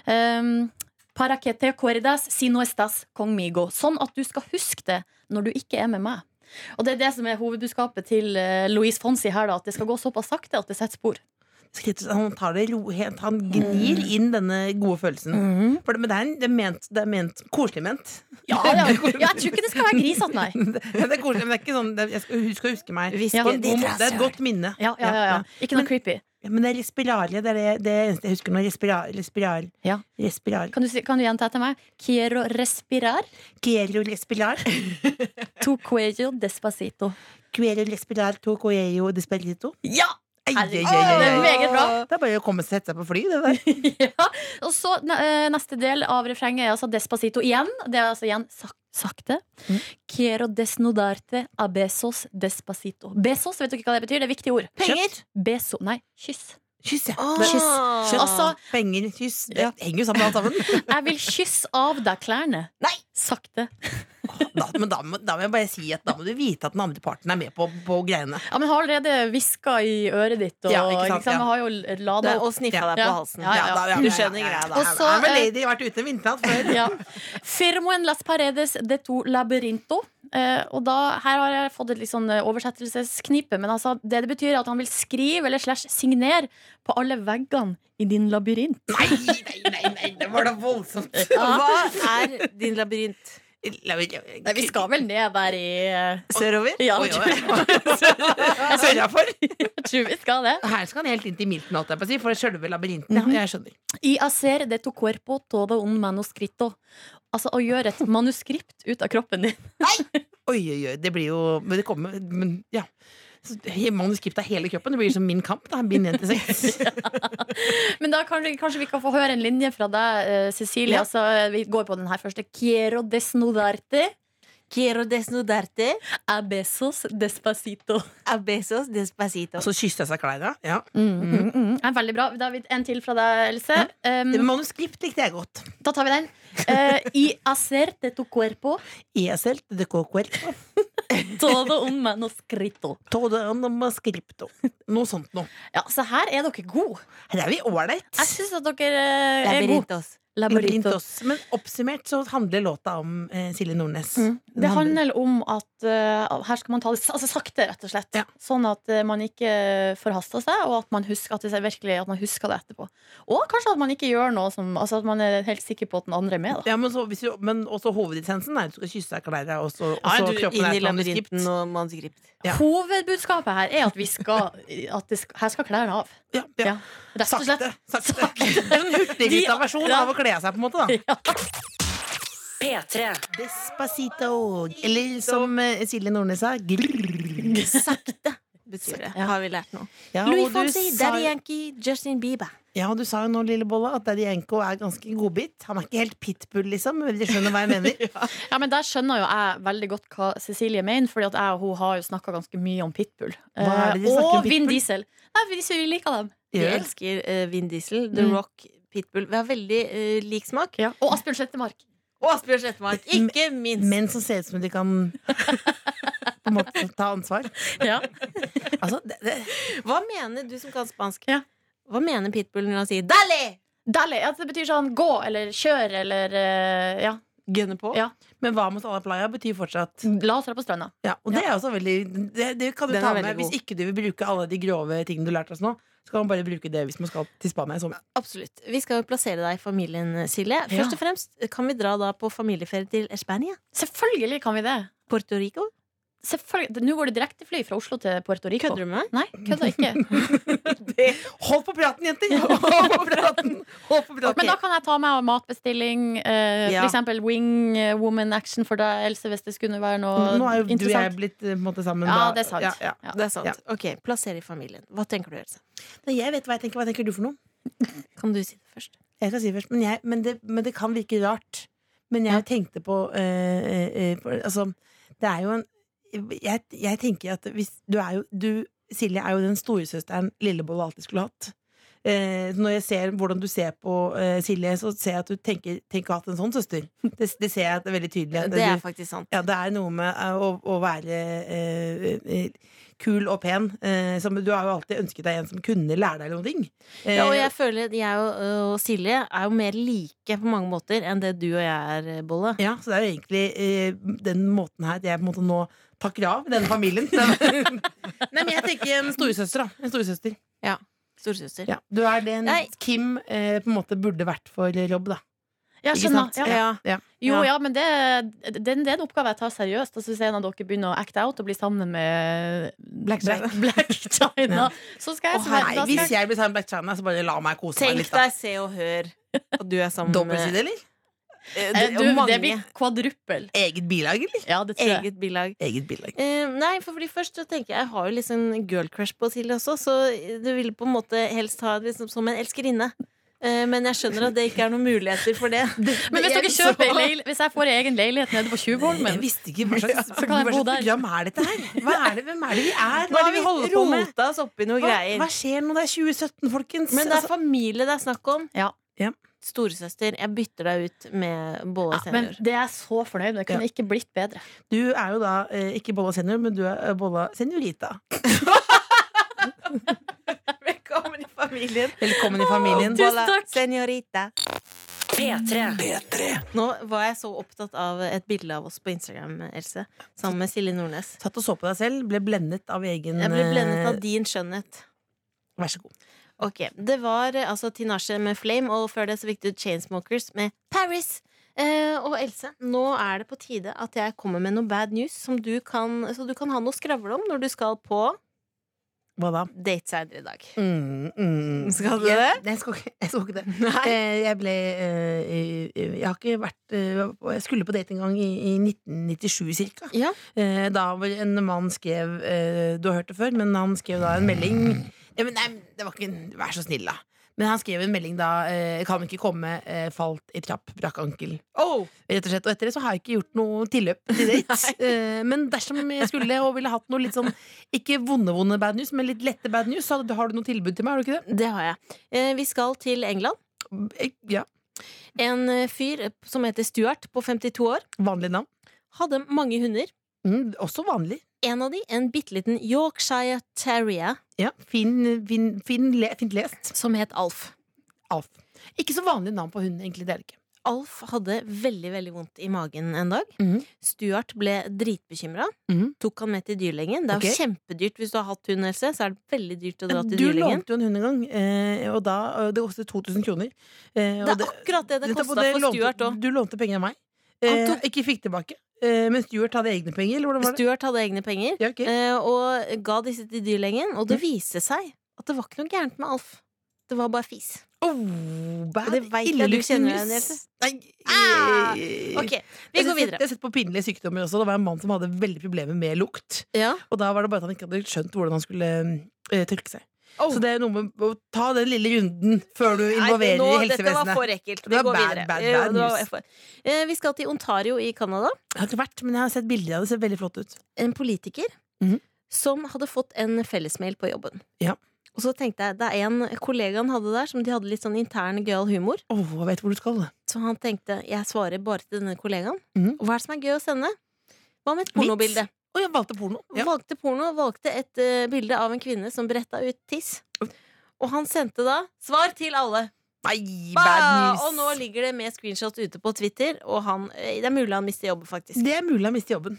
Um, para que te acuerdas si no estas conmigo. Sånn at du skal huske det når du ikke er med meg. Og det er det som er hovedbudskapet til uh, Louise Fonsi her, da, at det skal gå såpass sakte at det setter spor. Han tar det ro, han gnir inn denne gode følelsen. For det, men det er, det, er ment, det er ment koselig ment. Ja, ja. ja, jeg tror ikke det skal være grisete, nei. Det, det er koselig, men det er ikke sånn det, jeg skal, Hun skal huske meg. Ja. Det er et godt minne. Ja, ja, ja. Ikke noe creepy. Ja, men det er respirare. Det er det, eneste jeg husker nå. Respirar, respirar, Ja. respirar. Kan du, kan du gjenta etter meg? Quiero respirar Quiero respirar. tu cuello despacito. Quiero respirar to cuello despacito. Ja! Herregud, det er meget bra. Det er bare å komme og sette seg på fly, det der. ja. Og så eh, neste del av refrenget er altså despacito igjen. Det er altså igjen sak sakte. Mm. Quiero desnudarte a besos despacito. Besos, vet dere hva det betyr? Det er viktige ord. Penger? Beso, nei, kyss. Kyss, ja. Kyss. Kjøtt, Altså- penger, kyss. Det Ja. henger jo sammen alt sammen. Jeg vil kysse av deg klærne. Nei. Sakte. Da, men da, må- da må jeg bare si at da må du vite at den andre parten er med på, på greiene. Ja, men har allerede hviska i øret ditt, og Ja, ikke sant, liksom, ja. har jo lada opp. Og sniffa Ja. deg på halsen. Ja, ja, ja. da- ja, Du skjønner ja, ja. greia, da. Og så, Jeg er vel eh, lady, vært ute en vinternatt før. Ja. Firmo en las paredes de to labyrinto. Eh, og da, her har jeg fått et litt sånn eh, oversettelsesknipe, men altså, det det betyr er at han vil skrive eller slash signere på alle veggene i din labyrint. Nei, nei, nei, nei, det var da voldsomt. Hva er din labyrint? Nei, vi skal vel ned der i eh, Sørover? Ja, Oi, tror, Jeg tror vi skal det. Her skal han helt inn til Milton, holdt jeg på å si, for selve labyrinten. Ja, jeg skjønner. I hacer de tu cuerpo todo un manuscrito. Altså å gjøre et manuskript ut av kroppen din. Nei! Oi, oi, oi, det blir jo Men det kommer men, ja. Manuskriptet av hele kroppen. Det blir som Min kamp. da Bind 1 til 6. Men da kanskje, kanskje vi kan få høre en linje fra deg, eh, Cecilie. Ja. Altså, vi går på den her første. Quiero desnudarte Quiero desnudarte a besos despacito. a besos despacito. Og så jeg seg klærne. Ja. Mm, mm, mm. Er veldig bra. David, en til fra deg, Else. Um, manuskript likte jeg godt. da tar vi den. Uh, I hacer de tu cuerpo I hacer de cuerpo, todo un manuscrito. todo un manuscripto. Noe sånt noe. Ja, så her er dere gode. Her er vi ålreit. Jeg syns at dere eh, er gode. Labyrintos. Men oppsummert så handler låta om eh, Silje Nordnes. Mm. Det handler om at uh, her skal man ta det altså, sakte, rett og slett. Ja. Sånn at uh, man ikke forhaster seg, og at man husker, at det er virkelig, at man husker det etterpå. Og kanskje at man ikke gjør noe som Altså at man er helt sikker på at den andre er med. Da. Ja, men, så, hvis du, men også hovedessensen er at du skal kysse deg og så, og Ja, så du, kroppen er labyrinten og manuskript. Ja. Hovedbudskapet her er at vi skal at det skal, Her skal klærne av. Ja, ja. Ja, rett og slett. Sakte. sakte. En hurtigruta versjon av å kle seg, på en måte. da P3. Despacito. Eller som eh, Silje Nordnes sa grrr. Sakte betyr det. Har vi lært nå. Ja, Louis og Fonsi, sa- Daddy Yankee, Justin Bieber. Ja, og du sa jo nå, Lille Bolla, at Daddy Yanko er ganske godbit. Han er ikke helt pitbull, liksom. Men de skjønner hva jeg mener. Ja, men Der skjønner jo jeg veldig godt hva Cecilie mener, Fordi at jeg og hun har jo snakka ganske mye om Pitbull. Hva er det de Eh, snakker om og Vin Diesel. Nei, vi, vi liker dem. De elsker uh, Vin Diesel. The Mm. Rock pitbull. Vi har veldig uh, lik smak. Ja. Og Asbjørn Slettemark. Og Asbjørn Slettemark, ikke minst. Menn som ser ut som de kan på en måte ta ansvar. Ja. Altså, det, det, Hva mener du som kan spansk? Ja. Hva mener pitbull når han sier 'dale'? Dale, ja, det betyr sånn gå eller kjør eller uh, ja. Gunne på? Ja. Men hva med Sala playa betyr fortsatt La oss dra på stranda. Ja, og det er også veldig Det, det kan du Den ta er med Hvis ikke du vil bruke alle de grove tingene du lærte oss nå, så kan man bare bruke det hvis man skal til Spania i sommer. Absolutt. Vi skal jo plassere deg i familien, Silje. Ja. Først og fremst kan vi dra da på familieferie til Spania. Selvfølgelig kan vi det. Puerto Rico. Selvfølgelig. Nå går det direktefly fra Oslo til Puerto Rico. Kødder du med meg? Nei, kødder ikke. Hold på praten, jenter! Hold på praten! Hold på praten. Men da kan jeg ta med matbestilling. Eh, Ja. For eksempel Wing eh, Woman Action for deg, Else, hvis det skulle være noe Nå er jo du og jeg blitt eh, på en måte sammen. Ja, det er sant. Ja, ja. Ja. Det er sant. Ja. Ok, Plassere i familien. Hva tenker du, Else? Nei, Jeg vet hva jeg tenker. Hva tenker du for noe? Kan du si det først? Jeg skal si det først, men, jeg, men, det, men det kan virke rart. Men jeg Ja. tenkte på eh, eh, på- Altså, det er jo en jeg, jeg tenker at hvis Du er jo du, Silje er jo den storesøsteren Lillebolle alltid skulle hatt. Eh, når jeg ser hvordan du ser på eh, Silje, så ser jeg at du tenker tenker hatt en sånn søster. Det, det ser jeg veldig tydelig. Det er faktisk sant. ja, det er noe med eh, å, å være eh, eh, kul og pen. Eh, som, du har jo alltid ønsket deg en som kunne lære deg noen ting. Ja, og jeg føler jeg og, og Silje er jo mer like på mange måter enn det du og jeg er, Bolle. Ja, så det er jo egentlig den måten her at jeg på en måte nå takker av denne familien. Nei, men jeg tenker en storesøster, da. En storesøster. Storesøster. Ja. Du er den Nei. Kim eh, på en måte burde vært for Rob, da. Ja, skjønner. Ja. Ja. Jo, Ja. ja, men det, det, det er en oppgave jeg tar seriøst. Altså, hvis en av dere begynner å act out og bli sammen med Black China. Black China, så skal jeg oh, hei, skal hvis jeg- blir sammen med Black China, så bare la meg kose meg litt. da deg, se og hør at du er sammen Dobbeltside, eller? Eh, Eh, det- du, mange. Det blir kvadruppel. Eget bilag, eller? Ja, det tror jeg. Eget bilag. Eget bilag. Uh, nei, for fordi først så tenker jeg Jeg har jo liksom girl crush på Silje også, så du ville på en måte helst ha liksom som en elskerinne. Men jeg skjønner at det ikke er noen muligheter for det. Men hvis, dere kjøper så... hvis jeg får egen leilighet nede på Jeg Tjuvholmen visste ikke hva slags, Så kan jeg bo der. program er dette her. Hva er det, hvem er det vi er? Hva er det vi holder på med? rota oss oppi noe Hva, greier. hva skjer nå? det er 2017, folkens? Men det er Altså, familie det er snakk om. Ja. Ja. Storesøster, jeg bytter deg ut med Bolle ja, Men det er så fornøyd med. Det kunne ikke blitt bedre. du er jo da eh, ikke Bolla senior, men du er eh, Bolla seniorita. Velkommen i familien. Velkommen i familien. Oh, Bolla seniorita. P3. P3. Nå var jeg så opptatt av et bilde av oss på Instagram, Else. Sammen med Silje Nordnes. Satt og så på deg selv, ble blendet av egen Jeg ble blendet av eh, din skjønnhet. Vær så god. Ok, Det var eh, altså Tinashe med Flame, og før det så fikk du Chainsmokers med Paris. Eh, og Else, nå er det på tide at jeg kommer med noe bad news, som du kan, så du kan ha noe å skravle om når du skal på Hva da? date senere i dag. Mm, mm. Skal du jeg, det? Nei, jeg skal ikke, jeg skal ikke det. Nei. jeg ble eh, eh, Jeg har ikke vært eh, Jeg skulle på date en gang i, i 1997 cirka. Ja. Eh, da en mann skrev eh, Du har hørt det før, men han skrev da en melding ja, men, Nei, det var ikke en Vær så snill, da. Men han skrev en melding da eh, Kan ikke komme, eh, falt i trapp, brakk ankel. Oh. Rett og slett, og etter det så har jeg ikke gjort noe tilløp til. Eh, men dersom jeg skulle og ville hatt noe litt sånn Ikke vonde, vonde bad news, men litt lette bad news, så har du noe tilbud til meg? Har du ikke det? Det har jeg. Eh, vi skal til England. Eh, Ja. En eh, fyr som heter Stuart, på 52 år, Vanlig navn. hadde mange hunder. Mm, også vanlig. En av de, en bitte liten Yorkshire Terrier, Ja, fin, fin, fin, le, fint lest. som het Alf. Alf. Ikke så vanlig navn på hund, egentlig. Det er det ikke. Alf hadde veldig veldig vondt i magen en dag. Mm. Stuart ble dritbekymra. Mm. Tok han med til dyrlegen. Det er jo kjempedyrt hvis du har hatt hund, Else. Så er det veldig dyrt å dra til Du dyrlegen. lånte jo en hund en gang, eh, og da, det kostet 2000 kroner. Eh, og Det er akkurat det det kosta for Stuart òg. Du lånte penger av meg. Han Eh, tok- ikke fikk tilbake. Eh, men Stuart hadde egne penger, eller hvordan var det? Stuart hadde egne penger Ja, okay. eh, og ga disse til dyrlegen. Og det Mm. viste seg at det var ikke noe gærent med Alf. Det var bare fis. Oh, bad, det veit jeg du kjenner igjen, Ah, Ok, vi går videre. Jeg har sett på pinlige sykdommer også. Det var en mann som hadde veldig problemer med lukt. Ja. Og da var det bare at han ikke hadde skjønt hvordan han skulle uh, tørke seg. Oh. Så det er noe med å ta den lille runden før du Nei, involverer nå- i helsevesenet. Dette var for ekkelt. Vi går bad, videre. bad, bad det var Eh, Vi skal til Ontario i Canada. Jeg har ikke vært, men jeg har sett bilder av det. Det ser veldig flott ut. En politiker Mhm. som hadde fått en fellesmail på jobben. Ja. Og så tenkte jeg, det er en kollega han hadde der som de hadde litt sånn intern gøyal humor. Åh, jeg vet hvor du skal. Så han tenkte jeg svarer bare til denne kollegaen. Mhm. Og hva er det som er gøy å sende? Hva med et pornobilde? Å, jeg valgte porno. Ja. Valgte porno, valgte et uh, bilde av en kvinne som bretta ut tiss. Og han sendte da svar til alle. Nei, bad news. Og nå ligger det med screenshot ute på Twitter, og han, eh, det er mulig han mister jobben, faktisk. Det er mulig han mister jobben.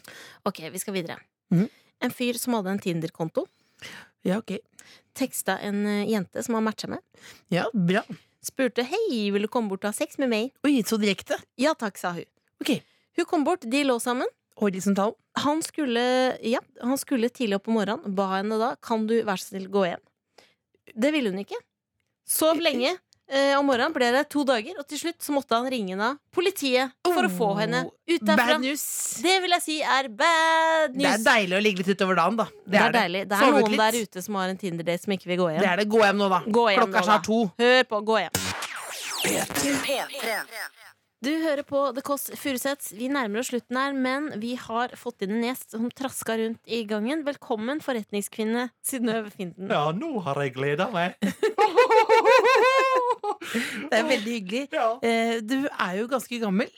Ok, vi skal videre. Mhm. En fyr som hadde en Tinder-konto, Ja, ok. teksta en eh, jente som han matcha med. Ja, bra. Spurte 'hei, vil du komme bort og ha sex med meg'? Oi, så direkte. Ja takk, sa hun. Ok. Hun kom bort, de lå sammen. Horisontal. Han skulle, ja, han skulle tidlig opp om morgenen, ba henne da 'kan du være så snill gå hjem'? Det ville hun ikke. Sov lenge. Eh, om morgenen ble det to dager, og til slutt så måtte han ringe da politiet for å få henne ut derfra. Bad news. Det vil jeg si er bad news. Det er deilig å ligge litt utover dagen, da. Det er deilig. Det er Sove noen litt. der ute som har en Tinder-date som ikke vil gå hjem. Det er det. Gå hjem nå, da. Hjem Klokka er snart to. Hør på, gå hjem. P3. Du hører på The Kåss Furuseths. Vi nærmer oss slutten her, men vi har fått inn en gjest som traska rundt i gangen. Velkommen, forretningskvinne Synnøve Finden. Ja, nå har jeg gleda meg. Det er veldig hyggelig. Ja. Eh, du er jo ganske gammel.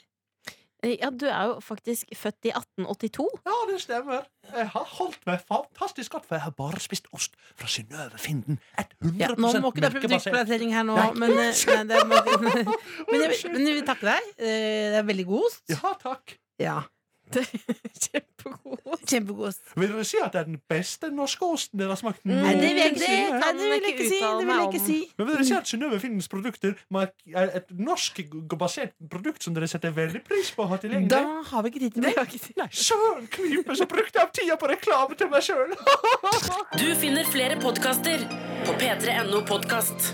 Eh, Ja, du er jo faktisk født i 1882. ja, det stemmer. Jeg har holdt meg fantastisk godt, for jeg har bare spist ost fra Synnøve Finden. 100 Ja, nå må ikke det ha produktplassering her nå, Nei. men, eh, nei, det må, men, jeg, men jeg vil takke deg. Eh, Det er veldig god ost. Ja, takk. Ja. Kjempegod. Kjempegod. Vil dere si at det er den beste norske osten dere har smakt Mm. Nei, det vil jeg ikke, noensinne? nei, det vil jeg ikke ikke si. Det vil jeg ikke si. Men vil dere si at Synnøve Finnens produkter er et norsk-basert produkt som dere setter veldig pris på å ha tilgjengelig? Da har vi ikke tid til det. Søren klype, så brukte jeg opp tida på reklame til meg sjøl! Du finner flere podkaster på p3.no podkast.